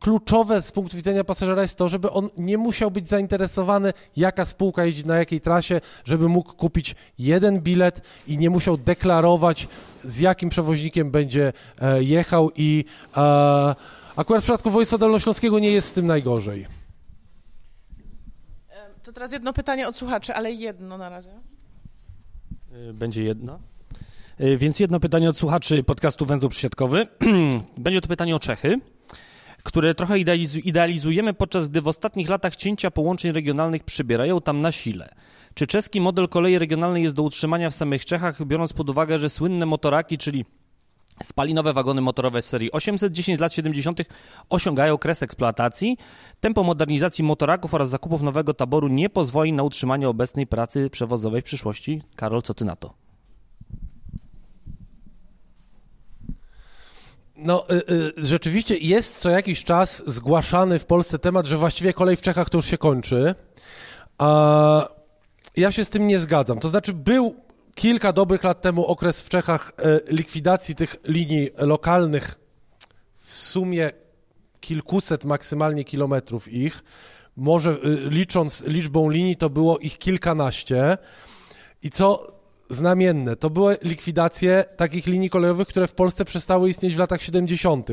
kluczowe z punktu widzenia pasażera jest to, żeby on nie musiał być zainteresowany, jaka spółka jeździ na jakiej trasie, żeby mógł kupić jeden bilet i nie musiał deklarować, z jakim przewoźnikiem będzie e, jechał i e, akurat w przypadku województwa dolnośląskiego nie jest z tym najgorzej. To teraz jedno pytanie od słuchaczy, ale jedno na razie. E, będzie jedno. Więc jedno pytanie od słuchaczy podcastu Węzeł Przysiadkowy. Będzie to pytanie o Czechy które trochę idealizujemy, podczas gdy w ostatnich latach cięcia połączeń regionalnych przybierają tam na sile. Czy czeski model kolei regionalnej jest do utrzymania w samych Czechach, biorąc pod uwagę, że słynne motoraki, czyli Spalinowe wagony motorowe z serii 810 lat 70. osiągają kres eksploatacji. Tempo modernizacji motoraków oraz zakupów nowego taboru nie pozwoli na utrzymanie obecnej pracy przewozowej w przyszłości. Karol, co ty na to? No, y, y, rzeczywiście jest co jakiś czas zgłaszany w Polsce temat, że właściwie kolej w Czechach to już się kończy. A ja się z tym nie zgadzam. To znaczy, był kilka dobrych lat temu okres w Czechach y, likwidacji tych linii lokalnych, w sumie kilkuset maksymalnie kilometrów ich. Może y, licząc liczbą linii, to było ich kilkanaście. I co znamienne. To były likwidacje takich linii kolejowych, które w Polsce przestały istnieć w latach 70.,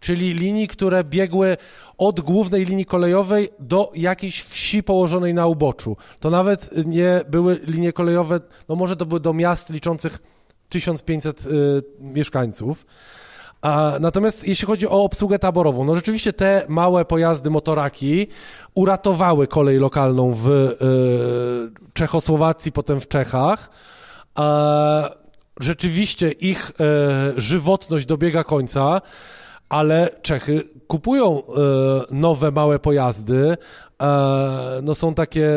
czyli linii, które biegły od głównej linii kolejowej do jakiejś wsi położonej na uboczu. To nawet nie były linie kolejowe, no może to były do miast liczących 1500 y, mieszkańców. A, natomiast jeśli chodzi o obsługę taborową, no rzeczywiście te małe pojazdy, motoraki uratowały kolej lokalną w y, Czechosłowacji, potem w Czechach rzeczywiście ich e, żywotność dobiega końca, ale Czechy kupują e, nowe małe pojazdy. E, no są takie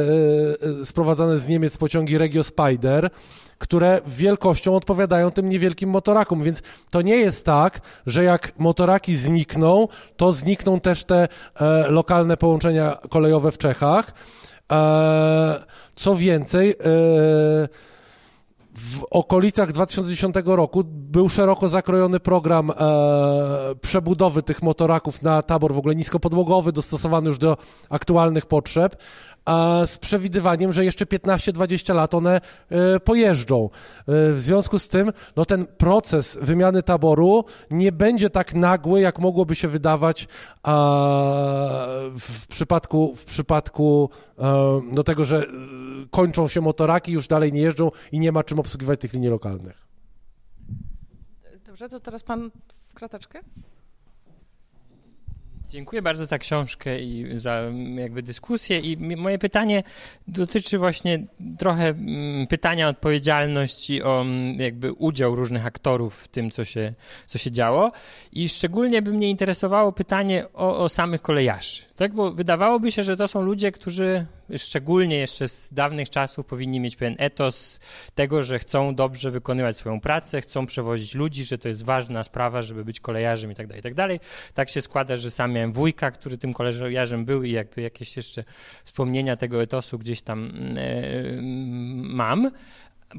sprowadzane z Niemiec pociągi Regio Spider, które wielkością odpowiadają tym niewielkim motorakom, więc to nie jest tak, że jak motoraki znikną, to znikną też te lokalne połączenia kolejowe w Czechach. Co więcej, w okolicach 2010 roku był szeroko zakrojony program e, przebudowy tych motoraków na tabor w ogóle niskopodłogowy, dostosowany już do aktualnych potrzeb z przewidywaniem, że jeszcze 15-20 lat one e, pojeżdżą. E, w związku z tym no ten proces wymiany taboru nie będzie tak nagły, jak mogłoby się wydawać w przypadku, w przypadku e, no tego, że kończą się motoraki, już dalej nie jeżdżą i nie ma czym obsługiwać tych linii lokalnych. Dobrze, to teraz pan w krateczkę. Dziękuję bardzo za książkę i za mm, jakby dyskusję. I moje pytanie dotyczy właśnie trochę mm, pytania o odpowiedzialność i o mm, jakby udział różnych aktorów w tym, co się, co się działo. I szczególnie by mnie interesowało pytanie o, o samych kolejarzy, tak, bo wydawałoby się, że to są ludzie, którzy szczególnie jeszcze z dawnych czasów powinni mieć pewien etos tego, że chcą dobrze wykonywać swoją pracę, chcą przewozić ludzi, że to jest ważna sprawa, żeby być kolejarzem i tak dalej, i tak dalej. Tak się składa, że sam miałem wujka, który tym kolejarzem był i jakby jakieś jeszcze wspomnienia tego etosu gdzieś tam e, mam.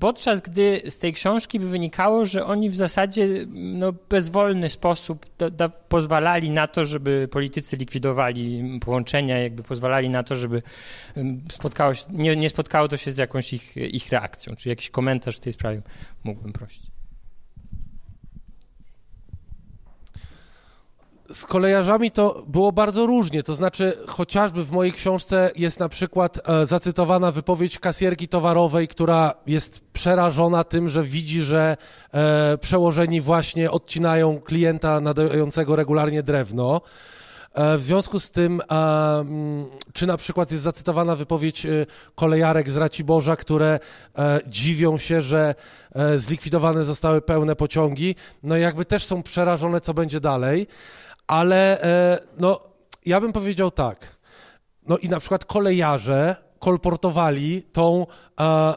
Podczas gdy z tej książki by wynikało, że oni w zasadzie no, bezwolny sposób da, da, pozwalali na to, żeby politycy likwidowali połączenia, jakby pozwalali na to, żeby spotkało się, nie, nie spotkało to się z jakąś ich, ich reakcją. Czy jakiś komentarz w tej sprawie mógłbym prosić? Z kolejarzami to było bardzo różnie, to znaczy chociażby w mojej książce jest na przykład e, zacytowana wypowiedź kasjerki towarowej, która jest przerażona tym, że widzi, że e, przełożeni właśnie odcinają klienta nadającego regularnie drewno. E, w związku z tym, czy na przykład jest zacytowana wypowiedź e, kolejarek z Raciborza, które e, dziwią się, że zlikwidowane zostały pełne pociągi, no jakby też są przerażone, co będzie dalej, ale no, ja bym powiedział tak, no i na przykład kolejarze kolportowali tą,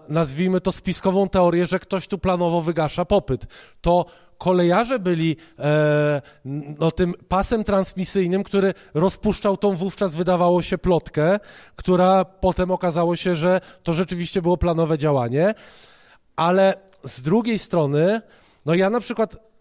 nazwijmy to, spiskową teorię, że ktoś tu planowo wygasza popyt. To kolejarze byli e, no, tym pasem transmisyjnym, który rozpuszczał tą wówczas, wydawało się, plotkę, która potem okazało się, że to rzeczywiście było planowe działanie. Ale z drugiej strony, no ja na przykład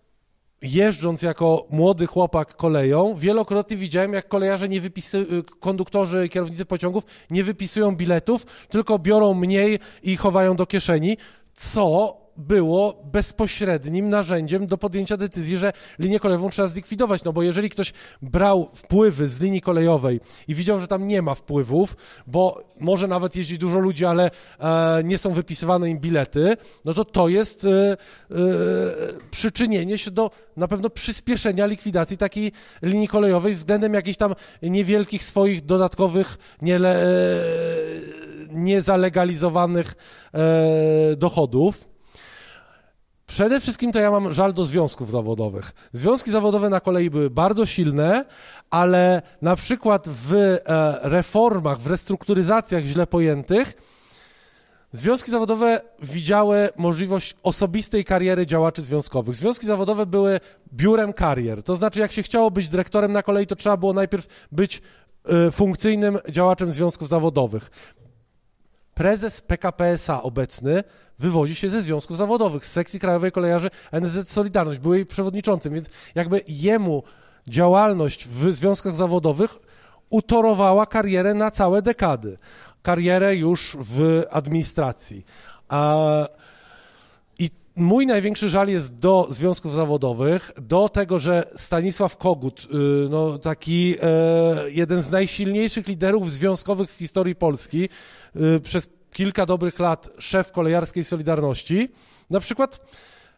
jeżdżąc jako młody chłopak koleją, wielokrotnie widziałem, jak kolejarze nie wypisują, konduktorzy, kierownicy pociągów nie wypisują biletów, tylko biorą mniej i chowają do kieszeni, co było bezpośrednim narzędziem do podjęcia decyzji, że linię kolejową trzeba zlikwidować. No bo jeżeli ktoś brał wpływy z linii kolejowej i widział, że tam nie ma wpływów, bo może nawet jeździ dużo ludzi, ale e, nie są wypisywane im bilety, no to to jest e, e, przyczynienie się do na pewno przyspieszenia likwidacji takiej linii kolejowej względem jakichś tam niewielkich swoich dodatkowych, niele, e, niezalegalizowanych e, dochodów. Przede wszystkim to ja mam żal do związków zawodowych. Związki zawodowe na kolei były bardzo silne, ale na przykład w e, reformach, w restrukturyzacjach źle pojętych, Związki zawodowe widziały możliwość osobistej kariery działaczy związkowych. Związki zawodowe były biurem karier. To znaczy, jak się chciało być dyrektorem na kolei, to trzeba było najpierw być e, funkcyjnym działaczem związków zawodowych. Prezes PKP SA obecny wywodzi się ze związków zawodowych, z sekcji Krajowej Kolejarzy NZ Solidarność, był jej przewodniczącym, więc jakby jemu działalność w związkach zawodowych utorowała karierę na całe dekady. Karierę już w administracji. A, mój największy żal jest do związków zawodowych, do tego, że Stanisław Kogut, y, no, taki e, jeden z najsilniejszych liderów związkowych w historii Polski, y, przez kilka dobrych lat szef kolejarskiej Solidarności, na przykład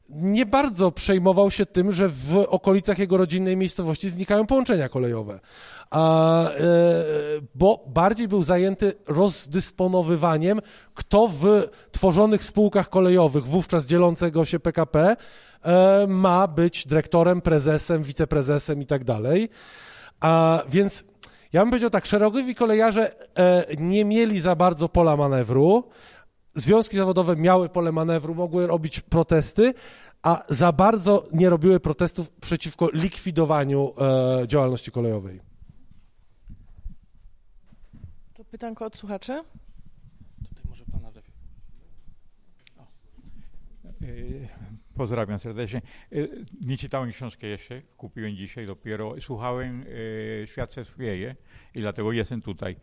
nie bardzo przejmował się tym, że w okolicach jego rodzinnej miejscowości znikają połączenia kolejowe, a, e, bo bardziej był zajęty rozdysponowywaniem, kto w tworzonych spółkach kolejowych, wówczas dzielącego się PKP, e, ma być dyrektorem, prezesem, wiceprezesem i tak dalej. A więc ja bym powiedział tak, szerokowi kolejarze e, nie mieli za bardzo pola manewru, związki zawodowe miały pole manewru, mogły robić protesty, a za bardzo nie robiły protestów przeciwko likwidowaniu e, działalności kolejowej. To pytanko od słuchaczy? Tutaj może pana lepiej. Pozdrawiam serdecznie. Y, nie czytałem książkę jeszcze, kupiłem dzisiaj dopiero. Słuchałem y, Świat se swieje i dlatego jestem tutaj.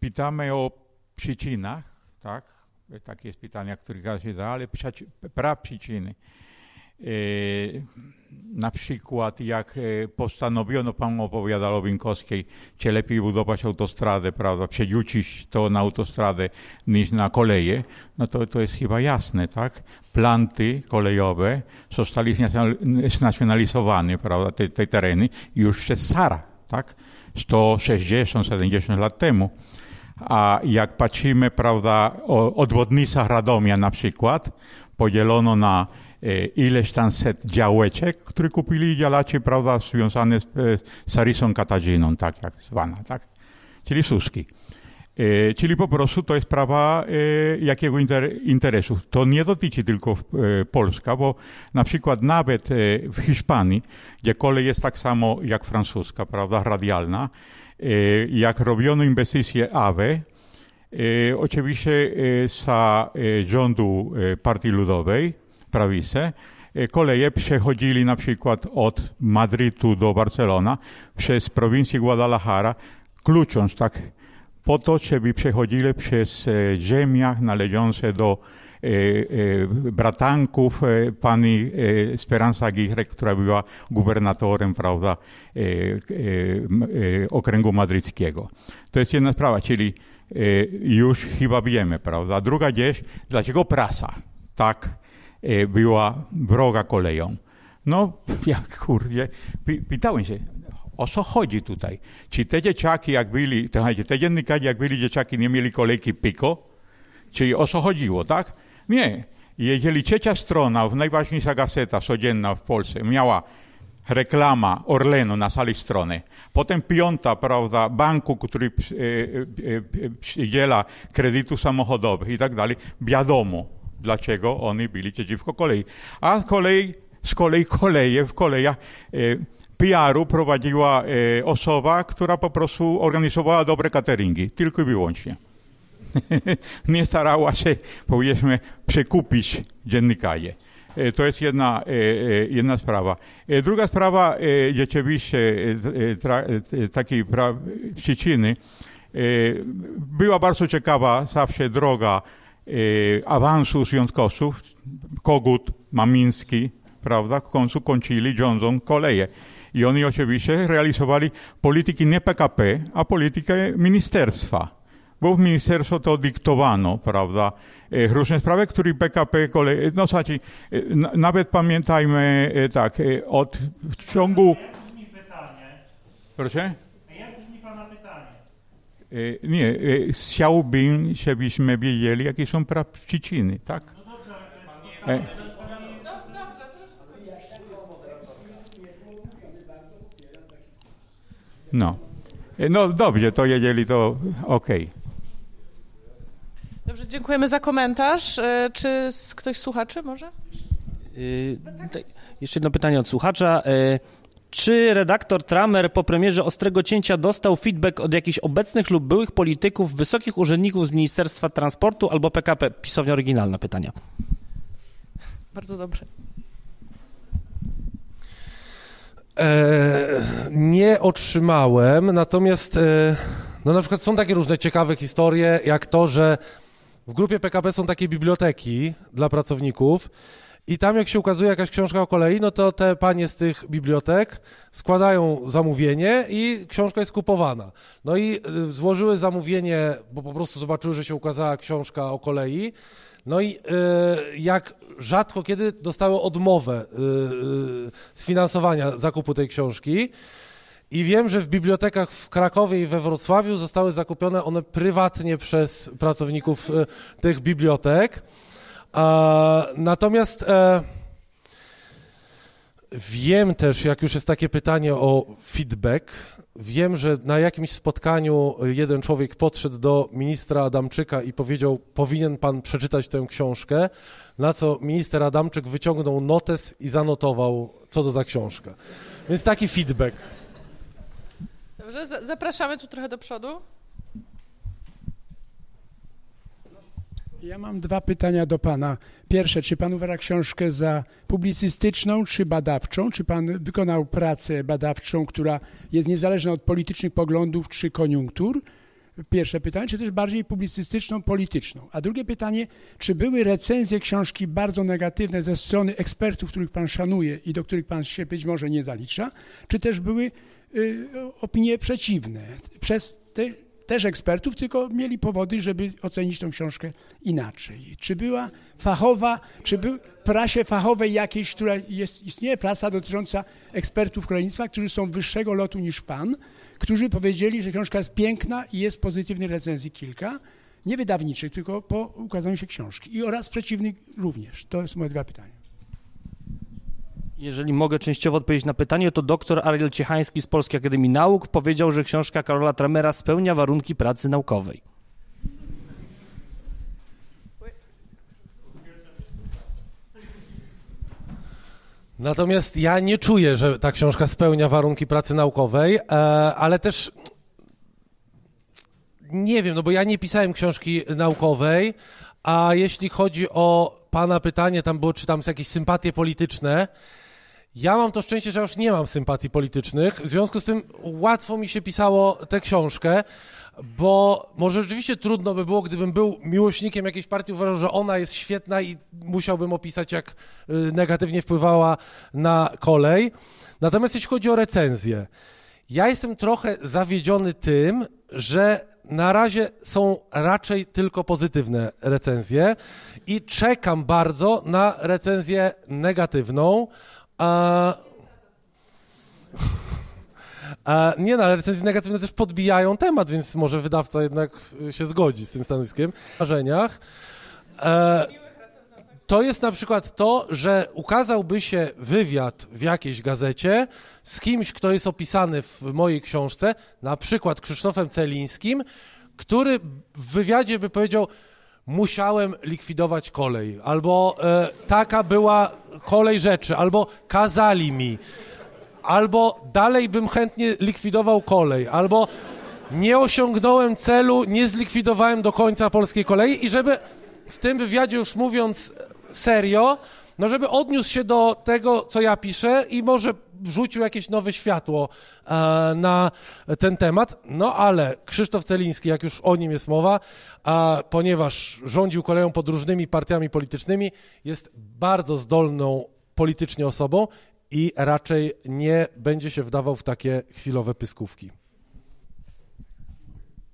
Pytamy o przyczynach, tak? Takie jest pytania, które się da, ale praprzyczyny. Na przykład jak postanowiono, pan opowiadał o Winkowskiej, czy lepiej budować autostradę, prawda, przerzucić to na autostradę niż na koleje, no to, to jest chyba jasne, tak? planty kolejowe zostali znacjonalizowane, prawda, te, te tereny już przez Sara, tak, 160-70 lat temu. A jak patrzymy, prawda, o odwodnicach Radomia na przykład, podzielono na e, ileś tam set działeczek, które kupili działacze, prawda, związane z, z Sarysą Katarzyną, tak jak zwana, tak, czyli Suski. E, czyli po prostu to jest sprawa e, jakiego interesu. To nie dotyczy tylko e, Polska, bo na przykład nawet w Hiszpanii, gdzie kolej jest tak samo jak francuska, prawda, radialna, jak robiono inwestycje AWE, oczywiście za rządu Partii Ludowej, prawice, koleje przechodzili na przykład od Madrytu do Barcelona przez prowincję Guadalajara, klucząc tak po to, żeby przechodzili przez e, ziemiach należące do bratanków pani Speranza Aguirre, która była gubernatorem prawda, okręgu madryckiego. To jest jedna sprawa, czyli już chyba wiemy, prawda. Druga rzecz, dlaczego prasa tak była wroga koleją? No, jak kurde, pytałem się, O co chodzi tutaj? Czy te dzieciaki, jak byli, te dziennikarze, jak byli dzieciaki, nie mieli kolejki piko? Czyli o co chodziło, tak? Nie. Jeżeli trzecia strona, najważniejsza gazeta codzienna w Polsce, miała reklama Orlenu na sali strony, potem piąta, prawda, banku, który przydziela kredytu samochodowych i tak dalej, wiadomo, dlaczego oni byli przeciwko kolei. A kolej, z kolei koleje w kolejach PR-u prowadziła osoba, która po prostu organizowała dobre cateringi, tylko i wyłącznie. nie starała się, powiedzmy, przekupić dziennikarzy. To jest jedna, jedna sprawa. Druga sprawa, rzeczywiście, takiej przyczyny, była bardzo ciekawa zawsze droga awansu związkowców. Kogut, Mamiński, prawda, w końcu kończyli rządzą koleje. I oni oczywiście realizowali polityki nie PKP, a politykę ministerstwa bo w ministerstwo to dyktowano, prawda, różne sprawy, które PKP kolej, no słuchajcie, nawet pamiętajmy tak, od w ciągu... Jak brzmi pytanie? Proszę? Jak brzmi pana pytanie? Nie, chciałbym, żebyśmy wiedzieli, jakie są przyczyny, tak? No dobrze, ale to jest... No. No dobrze, to jeżeli to okej. Okay. Dobrze, dziękujemy za komentarz. Czy ktoś słuchaczy może? Yy, jeszcze jedno pytanie od słuchacza. Yy, czy redaktor Tramer po premierze Ostrego Cięcia dostał feedback od jakichś obecnych lub byłych polityków, wysokich urzędników z Ministerstwa Transportu albo PKP? Pisownia oryginalna pytania. Bardzo dobrze. E, nie otrzymałem, natomiast e, no na przykład są takie różne ciekawe historie, jak to, że w grupie PKP są takie biblioteki dla pracowników i tam jak się ukazuje jakaś książka o kolei, no to te panie z tych bibliotek składają zamówienie i książka jest kupowana. No i złożyły zamówienie, bo po prostu zobaczyły, że się ukazała książka o kolei, no i jak rzadko kiedy dostały odmowę sfinansowania zakupu tej książki. I wiem, że w bibliotekach w Krakowie i we Wrocławiu zostały zakupione one prywatnie przez pracowników tych bibliotek. Natomiast wiem też, jak już jest takie pytanie o feedback, wiem, że na jakimś spotkaniu jeden człowiek podszedł do ministra Adamczyka i powiedział, powinien pan przeczytać tę książkę, na co minister Adamczyk wyciągnął notes i zanotował, co to za książka. Więc taki feedback. Dobrze, zapraszamy tu trochę do przodu. Ja mam dwa pytania do pana. Pierwsze, czy pan uważa książkę za publicystyczną czy badawczą? Czy pan wykonał pracę badawczą, która jest niezależna od politycznych poglądów czy koniunktur? Pierwsze pytanie, czy też bardziej publicystyczną, polityczną? A drugie pytanie, czy były recenzje książki bardzo negatywne ze strony ekspertów, których pan szanuje i do których pan się być może nie zalicza, czy też były opinie przeciwne przez te, też ekspertów, tylko mieli powody, żeby ocenić tą książkę inaczej. Czy była fachowa, czy był prasie fachowej jakiejś, która jest, istnieje prasa dotycząca ekspertów kolejnictwa, którzy są wyższego lotu niż pan, którzy powiedzieli, że książka jest piękna i jest pozytywnych recenzji kilka, nie wydawniczych, tylko po ukazaniu się książki i oraz przeciwnych również. To są moje dwa pytania. Jeżeli mogę częściowo odpowiedzieć na pytanie, to dr Ariel Ciechański z Polskiej Akademii Nauk powiedział, że książka Karola Tramera spełnia warunki pracy naukowej. Natomiast ja nie czuję, że ta książka spełnia warunki pracy naukowej, ale też nie wiem, no bo ja nie pisałem książki naukowej, a jeśli chodzi o pana pytanie, tam było, czy tam są jakieś sympatie polityczne, ja mam to szczęście, że już nie mam sympatii politycznych, w związku z tym łatwo mi się pisało tę książkę, bo może rzeczywiście trudno by było, gdybym był miłośnikiem jakiejś partii, uważał, że ona jest świetna i musiałbym opisać, jak negatywnie wpływała na kolej. Natomiast jeśli chodzi o recenzję, ja jestem trochę zawiedziony tym, że na razie są raczej tylko pozytywne recenzje i czekam bardzo na recenzję negatywną. A... E, nie no, ale recenzje negatywne też podbijają temat, więc może wydawca jednak y, się zgodzi z tym stanowiskiem. W marzeniach. E, to jest na przykład to, że ukazałby się wywiad w jakiejś gazecie z kimś, kto jest opisany w mojej książce, na przykład Krzysztofem Celińskim, który w wywiadzie by powiedział, musiałem likwidować kolej, albo e, taka była kolej rzeczy, albo kazali mi, albo dalej bym chętnie likwidował kolej, albo nie osiągnąłem celu, nie zlikwidowałem do końca polskiej kolei. I żeby w tym wywiadzie już mówiąc serio, no żeby odniósł się do tego, co ja piszę i może wrzucił jakieś nowe światło e, na ten temat. No ale Krzysztof Celiński, jak już o nim jest mowa, a ponieważ rządził koleją pod różnymi partiami politycznymi, jest bardzo zdolną politycznie osobą i raczej nie będzie się wdawał w takie chwilowe pyskówki.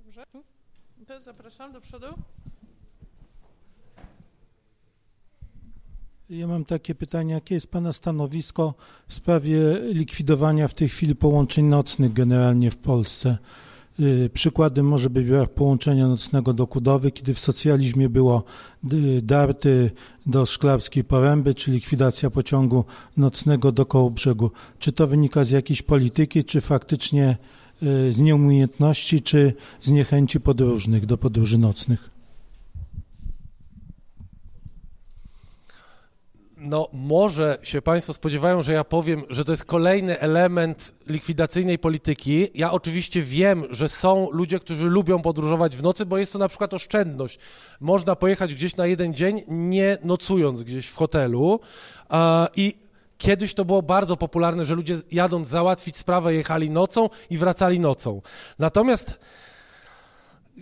Dobrze. To zapraszam do przodu. Ja mam takie pytanie, jakie jest Pana stanowisko w sprawie likwidowania w tej chwili połączeń nocnych generalnie w Polsce? Y, Przykładem może być brak połączenia nocnego do Kudowy, kiedy w socjalizmie było y, darty do Szklarskiej Poręby, czy likwidacja pociągu nocnego do Kołobrzegu. Czy to wynika z jakiejś polityki, czy faktycznie y, z nieumiejętności, czy z niechęci podróżnych do podróży nocnych? No, może się Państwo spodziewają, że ja powiem, że to jest kolejny element likwidacyjnej polityki. Ja oczywiście wiem, że są ludzie, którzy lubią podróżować w nocy, bo jest to na przykład oszczędność. Można pojechać gdzieś na jeden dzień, nie nocując gdzieś w hotelu. I kiedyś to było bardzo popularne, że ludzie jadąc załatwić sprawę, jechali nocą i wracali nocą. Natomiast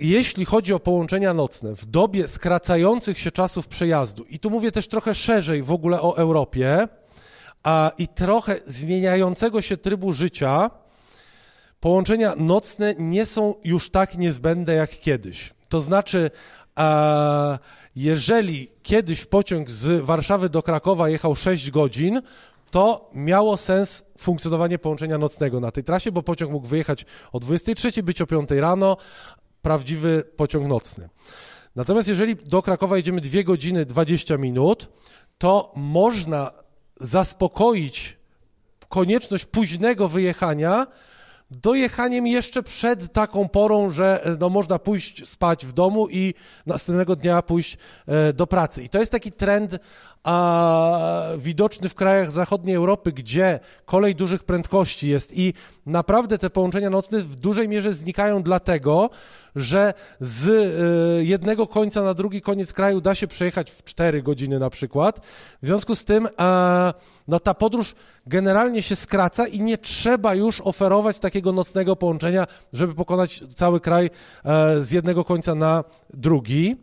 jeśli chodzi o połączenia nocne, w dobie skracających się czasów przejazdu, i tu mówię też trochę szerzej w ogóle o Europie, a, i trochę zmieniającego się trybu życia, połączenia nocne nie są już tak niezbędne jak kiedyś. To znaczy, a, jeżeli kiedyś pociąg z Warszawy do Krakowa jechał 6 godzin, to miało sens funkcjonowanie połączenia nocnego na tej trasie, bo pociąg mógł wyjechać o 23, być o 5 rano, prawdziwy pociąg nocny. Natomiast jeżeli do Krakowa jedziemy 2 godziny 20 minut, to można zaspokoić konieczność późnego wyjechania dojechaniem jeszcze przed taką porą, że no, można pójść spać w domu i następnego dnia pójść e, do pracy. I to jest taki trend a, widoczny w krajach zachodniej Europy, gdzie kolej dużych prędkości jest i naprawdę te połączenia nocne w dużej mierze znikają dlatego, że z y, jednego końca na drugi koniec kraju da się przejechać w 4 godziny na przykład. W związku z tym no, ta podróż generalnie się skraca i nie trzeba już oferować takiego nocnego połączenia, żeby pokonać cały kraj e, z jednego końca na drugi.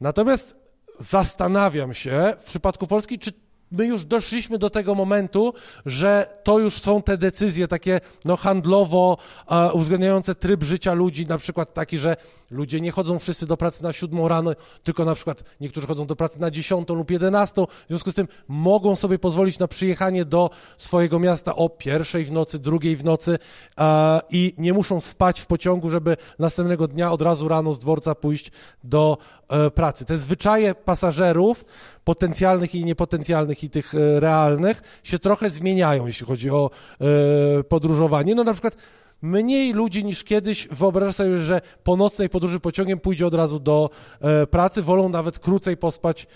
Natomiast zastanawiam się w przypadku Polski, czy my już doszliśmy do tego momentu, że to już są te decyzje takie no, handlowo e, uwzględniające tryb życia ludzi, na przykład taki, że ludzie nie chodzą wszyscy do pracy na siódmą rano, tylko na przykład niektórzy chodzą do pracy na dziesiątą lub jedenastą, w związku z tym mogą sobie pozwolić na przyjechanie do swojego miasta o pierwszej w nocy, drugiej w nocy e, i nie muszą spać w pociągu, żeby następnego dnia od razu rano z dworca pójść do e, pracy. Te zwyczaje pasażerów potencjalnych i niepotencjalnych i tych e, realnych się trochę zmieniają, jeśli chodzi o e, podróżowanie. No na przykład mniej ludzi niż kiedyś wyobraża sobie, że po nocnej podróży pociągiem pójdzie od razu do e, pracy, wolą nawet krócej pospać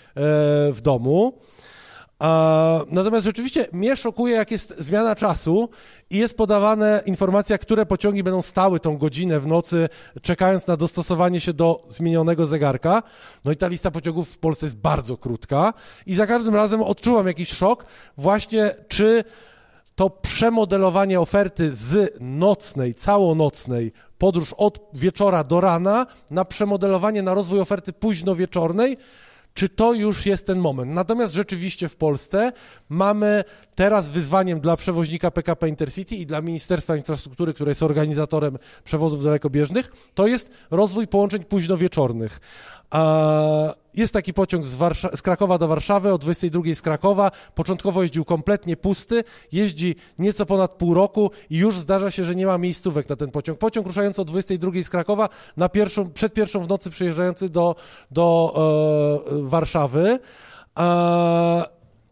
w domu. Natomiast rzeczywiście mnie szokuje, jak jest zmiana czasu i jest podawana informacja, które pociągi będą stały tą godzinę w nocy, czekając na dostosowanie się do zmienionego zegarka. No i ta lista pociągów w Polsce jest bardzo krótka i za każdym razem odczuwam jakiś szok, właśnie czy to przemodelowanie oferty z nocnej, całonocnej, podróż od wieczora do rana, na przemodelowanie na rozwój oferty późno wieczornej, czy to już jest ten moment. Natomiast rzeczywiście w Polsce mamy teraz wyzwaniem dla przewoźnika PKP Intercity i dla Ministerstwa Infrastruktury, które jest organizatorem przewozów dalekobieżnych, to jest rozwój połączeń późnowieczornych. Jest taki pociąg z, Warsza- z Krakowa do Warszawy, o 22 z Krakowa. Początkowo jeździł kompletnie pusty, jeździ nieco ponad pół roku i już zdarza się, że nie ma miejscówek na ten pociąg. Pociąg ruszający o 22 z Krakowa na pierwszą, przed pierwszą w nocy przyjeżdżający do, do e, Warszawy. E,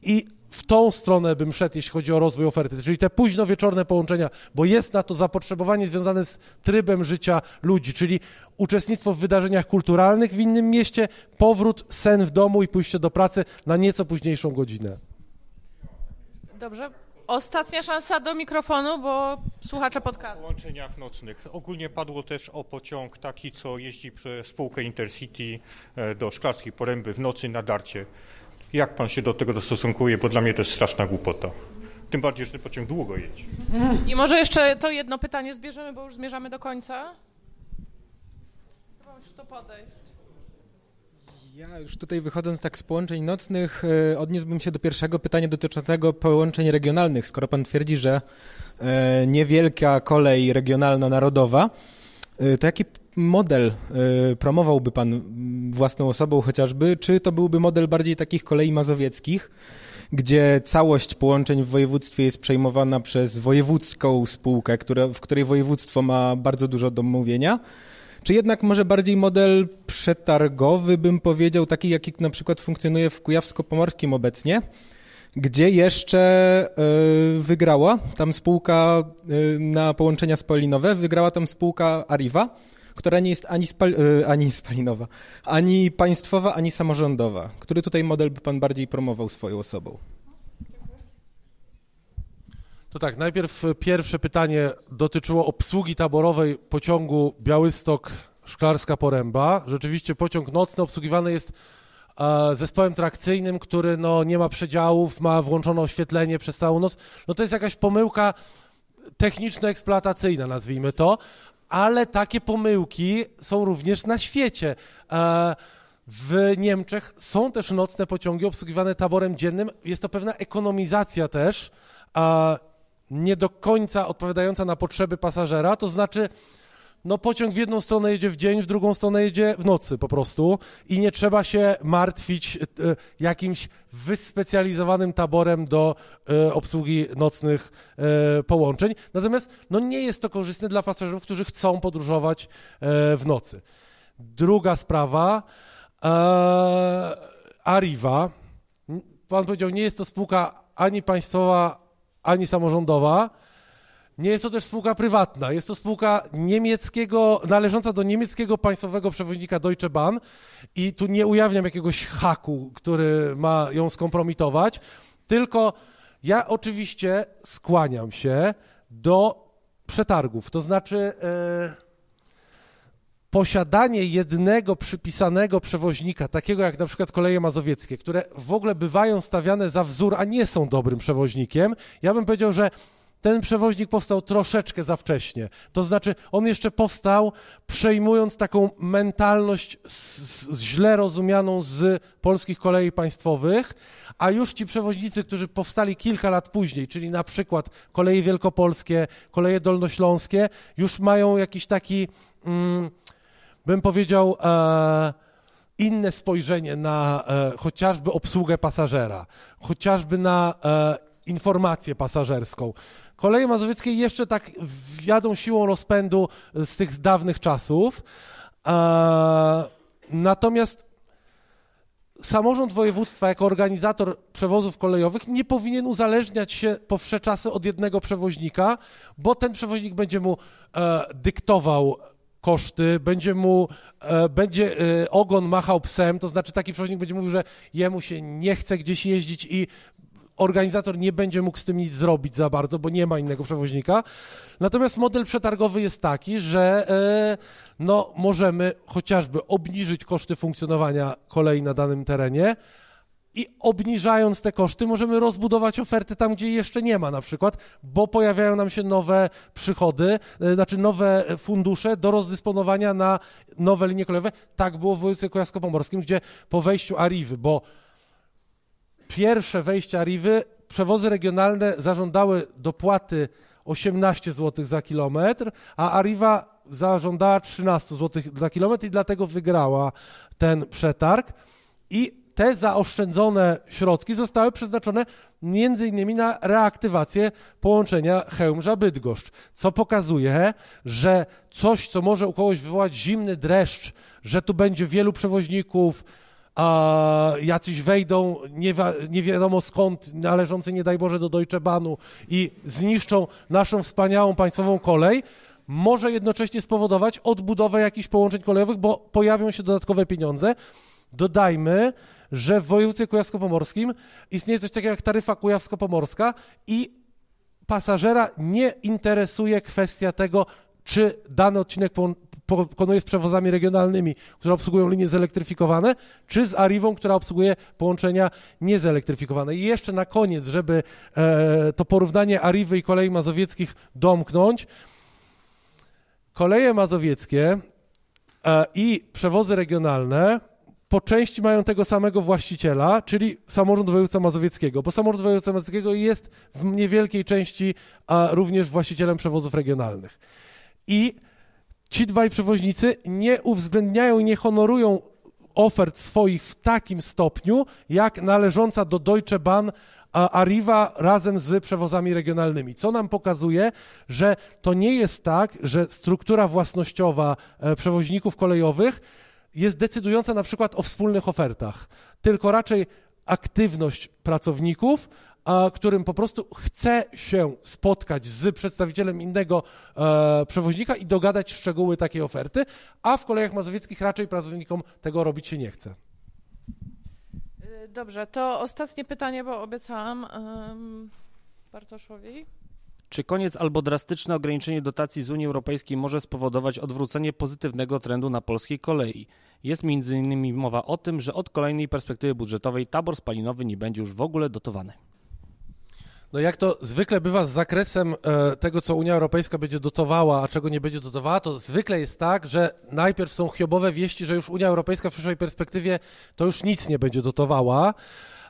I w tą stronę bym szedł, jeśli chodzi o rozwój oferty, czyli te późno wieczorne połączenia, bo jest na to zapotrzebowanie związane z trybem życia ludzi, czyli uczestnictwo w wydarzeniach kulturalnych w innym mieście, powrót, sen w domu i pójście do pracy na nieco późniejszą godzinę. Dobrze. Ostatnia szansa do mikrofonu, bo słuchacze podcastu. połączeniach nocnych. Ogólnie padło też o pociąg taki, co jeździ przez spółkę Intercity e, do Szklarskiej Poręby w nocy na darcie. Jak pan się do tego dostosunkuje, bo dla mnie to jest straszna głupota. Tym bardziej, że ten pociąg długo jedzie. I może jeszcze to jedno pytanie zbierzemy, bo już zmierzamy do końca. Chyba musisz to podejść. Ja już tutaj wychodząc tak z połączeń nocnych, e, odniósłbym się do pierwszego pytania dotyczącego połączeń regionalnych. Skoro pan twierdzi, że e, niewielka kolej regionalna narodowa, e, to jaki p- model e, promowałby pan własną osobą chociażby? Czy to byłby model bardziej takich kolei mazowieckich, gdzie całość połączeń w województwie jest przejmowana przez wojewódzką spółkę, która, w której województwo ma bardzo dużo do mówienia? Czy jednak może bardziej model przetargowy, bym powiedział, taki jaki na przykład funkcjonuje w Kujawsko-Pomorskim obecnie, gdzie jeszcze e, wygrała tam spółka e, na połączenia spalinowe, wygrała tam spółka Arriva, która nie jest ani, spal, e, ani spalinowa, ani państwowa, ani samorządowa. Który tutaj model by pan bardziej promował swoją osobą? To tak, najpierw pierwsze pytanie dotyczyło obsługi taborowej pociągu Białystok-Szklarska Poręba. Rzeczywiście pociąg nocny obsługiwany jest e, zespołem trakcyjnym, który no, nie ma przedziałów, ma włączone oświetlenie przez całą noc. No to jest jakaś pomyłka techniczno-eksploatacyjna, nazwijmy to, ale takie pomyłki są również na świecie. E, w Niemczech są też nocne pociągi obsługiwane taborem dziennym. Jest to pewna ekonomizacja też, a nie do końca odpowiadająca na potrzeby pasażera, to znaczy no pociąg w jedną stronę jedzie w dzień, w drugą stronę jedzie w nocy po prostu i nie trzeba się martwić e, jakimś wyspecjalizowanym taborem do e, obsługi nocnych e, połączeń. Natomiast no nie jest to korzystne dla pasażerów, którzy chcą podróżować w nocy. Druga sprawa, Arriva. Pan powiedział, nie jest to spółka ani państwowa, ani samorządowa. Nie jest to też spółka prywatna. Jest to spółka niemieckiego, należąca do niemieckiego państwowego przewoźnika Deutsche Bahn i tu nie ujawniam jakiegoś haku, który ma ją skompromitować, tylko ja oczywiście skłaniam się do przetargów. To znaczy e, posiadanie jednego przypisanego przewoźnika, takiego jak na przykład koleje mazowieckie, które w ogóle bywają stawiane za wzór, a nie są dobrym przewoźnikiem, ja bym powiedział, że ten przewoźnik powstał troszeczkę za wcześnie. To znaczy, on jeszcze powstał przejmując taką mentalność z, z, źle rozumianą z polskich kolei państwowych, a już ci przewoźnicy, którzy powstali kilka lat później, czyli na przykład koleje wielkopolskie, koleje dolnośląskie, już mają jakiś taki, mm, bym powiedział, e, inne spojrzenie na e, chociażby obsługę pasażera, chociażby na e, informację pasażerską. Koleje mazowieckie jeszcze tak jadą siłą rozpędu z tych dawnych czasów. E, natomiast samorząd województwa jako organizator przewozów kolejowych nie powinien uzależniać się po wsze czasy od jednego przewoźnika, bo ten przewoźnik będzie mu e, dyktował koszty, będzie mu, e, będzie ogon machał psem, to znaczy taki przewoźnik będzie mówił, że jemu się nie chce gdzieś jeździć i organizator nie będzie mógł z tym nic zrobić za bardzo, bo nie ma innego przewoźnika. Natomiast model przetargowy jest taki, że e, no, możemy chociażby obniżyć koszty funkcjonowania kolei na danym terenie i obniżając te koszty możemy rozbudować oferty tam, gdzie jeszcze nie ma na przykład, bo pojawiają nam się nowe przychody, e, znaczy nowe fundusze do rozdysponowania na nowe linie kolejowe. Tak było w województwie kujawsko-pomorskim, gdzie po wejściu Arrivy, bo pierwsze wejście Arrivy, przewozy regionalne zażądały dopłaty 18 zł za kilometr, a Arriva zażądała 13 zł za kilometr i dlatego wygrała ten przetarg. I te zaoszczędzone środki zostały przeznaczone innymi na reaktywację połączenia Chełmża-Bydgoszcz, co pokazuje, że coś, co może u kogoś wywołać zimny dreszcz, że tu będzie wielu przewoźników, a jacyś wejdą nie, nie wiadomo skąd, należący nie daj Boże do Deutsche Bahnu i zniszczą naszą wspaniałą państwową kolej, może jednocześnie spowodować odbudowę jakichś połączeń kolejowych, bo pojawią się dodatkowe pieniądze. Dodajmy, że w województwie kujawsko-pomorskim istnieje coś takiego jak taryfa kujawsko-pomorska i pasażera nie interesuje kwestia tego, czy dany odcinek pokonuje z przewozami regionalnymi, które obsługują linie zelektryfikowane, czy z Arrivą, która obsługuje połączenia niezelektryfikowane. I jeszcze na koniec, żeby e, to porównanie Arriwy i kolei mazowieckich domknąć, koleje mazowieckie e, i przewozy regionalne po części mają tego samego właściciela, czyli samorząd województwa mazowieckiego, bo samorząd województwa mazowieckiego jest w niewielkiej części a również właścicielem przewozów regionalnych. I ci dwaj przewoźnicy nie uwzględniają i nie honorują ofert swoich w takim stopniu, jak należąca do Deutsche Bahn Arriva razem z przewozami regionalnymi, co nam pokazuje, że to nie jest tak, że struktura własnościowa e, przewoźników kolejowych jest decydująca na przykład o wspólnych ofertach, tylko raczej aktywność pracowników, którym po prostu chce się spotkać z przedstawicielem innego e, przewoźnika i dogadać szczegóły takiej oferty, a w kolejach mazowieckich raczej pracownikom tego robić się nie chce. Dobrze, to ostatnie pytanie, bo obiecałam um, Bartoszowi. Czy koniec albo drastyczne ograniczenie dotacji z Unii Europejskiej może spowodować odwrócenie pozytywnego trendu na polskiej kolei? Jest m.in. mowa o tym, że od kolejnej perspektywy budżetowej tabor spalinowy nie będzie już w ogóle dotowany. No jak to zwykle bywa z zakresem e, tego, co Unia Europejska będzie dotowała, a czego nie będzie dotowała, to zwykle jest tak, że najpierw są chiobowe wieści, że już Unia Europejska w przyszłej perspektywie to już nic nie będzie dotowała,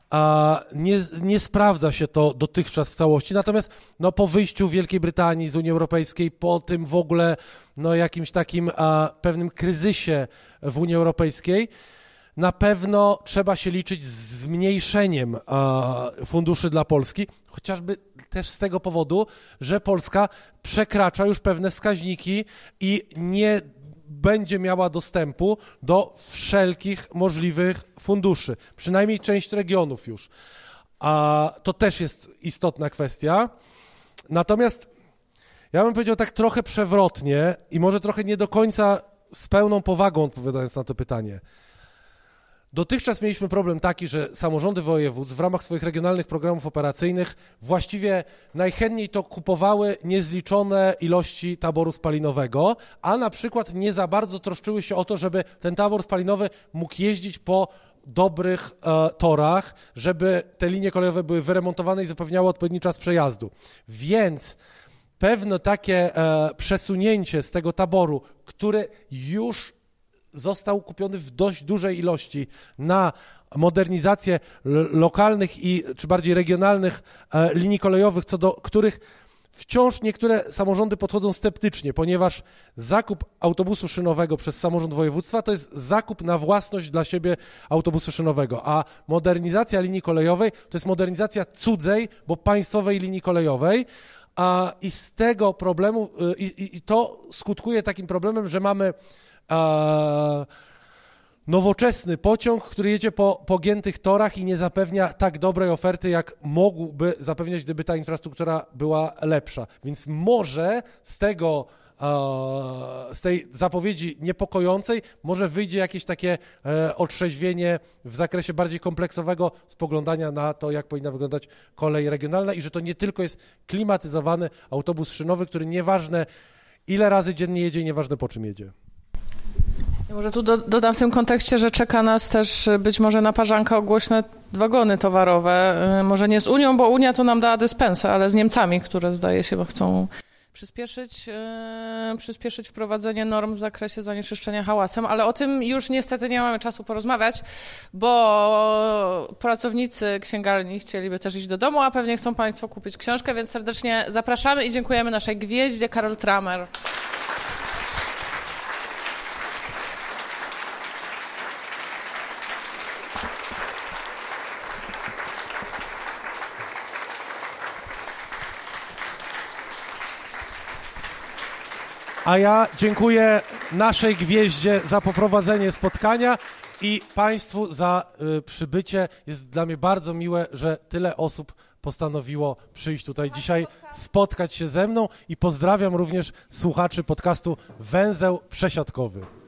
a nie, nie sprawdza się to dotychczas w całości. Natomiast no, po wyjściu Wielkiej Brytanii z Unii Europejskiej, po tym w ogóle no, jakimś takim a, pewnym kryzysie w Unii Europejskiej, na pewno trzeba się liczyć z zmniejszeniem a, funduszy dla Polski, chociażby też z tego powodu, że Polska przekracza już pewne wskaźniki i nie będzie miała dostępu do wszelkich możliwych funduszy, przynajmniej część regionów już. A to też jest istotna kwestia. Natomiast ja bym powiedział tak trochę przewrotnie i może trochę nie do końca z pełną powagą odpowiadając na to pytanie. Dotychczas mieliśmy problem taki, że samorządy województw w ramach swoich regionalnych programów operacyjnych właściwie najchętniej to kupowały niezliczone ilości taboru spalinowego, a na przykład nie za bardzo troszczyły się o to, żeby ten tabor spalinowy mógł jeździć po dobrych e, torach, żeby te linie kolejowe były wyremontowane i zapewniały odpowiedni czas przejazdu. Więc pewne takie e, przesunięcie z tego taboru, które już został kupiony w dość dużej ilości na modernizację lokalnych i czy bardziej regionalnych e, linii kolejowych, co do których wciąż niektóre samorządy podchodzą sceptycznie, ponieważ zakup autobusu szynowego przez samorząd województwa to jest zakup na własność dla siebie autobusu szynowego, a modernizacja linii kolejowej to jest modernizacja cudzej, bo państwowej linii kolejowej. A, I z tego problemu, e, i, i to skutkuje takim problemem, że mamy nowoczesny pociąg, który jedzie po pogiętych torach i nie zapewnia tak dobrej oferty, jak mógłby zapewniać, gdyby ta infrastruktura była lepsza. Więc może z tego z tej zapowiedzi niepokojącej może wyjdzie jakieś takie e, otrzeźwienie w zakresie bardziej kompleksowego spoglądania na to, jak powinna wyglądać kolej regionalna i że to nie tylko jest klimatyzowany autobus szynowy, który nieważne ile razy dziennie jedzie i nieważne po czym jedzie. Może tu do, dodam w tym kontekście, że czeka nas też y, być może naparzanka o głośne wagony towarowe. Y, może nie z Unią, bo Unia to nam dała dyspensę, ale z Niemcami, które zdaje się chcą przyspieszyć, yy, przyspieszyć wprowadzenie norm w zakresie zanieczyszczenia hałasem, ale o tym już niestety nie mamy czasu porozmawiać, bo pracownicy księgarni chcieliby też iść do domu, a pewnie chcą Państwo kupić książkę, więc serdecznie zapraszamy i dziękujemy naszej gwieździe Karol Tramer. A ja dziękuję naszej gwieździe za poprowadzenie spotkania i Państwu za y, przybycie. Jest dla mnie bardzo miłe, że tyle osób postanowiło przyjść tutaj dzisiaj, spotkać się ze mną i pozdrawiam również słuchaczy podcastu Węzeł Przesiadkowy.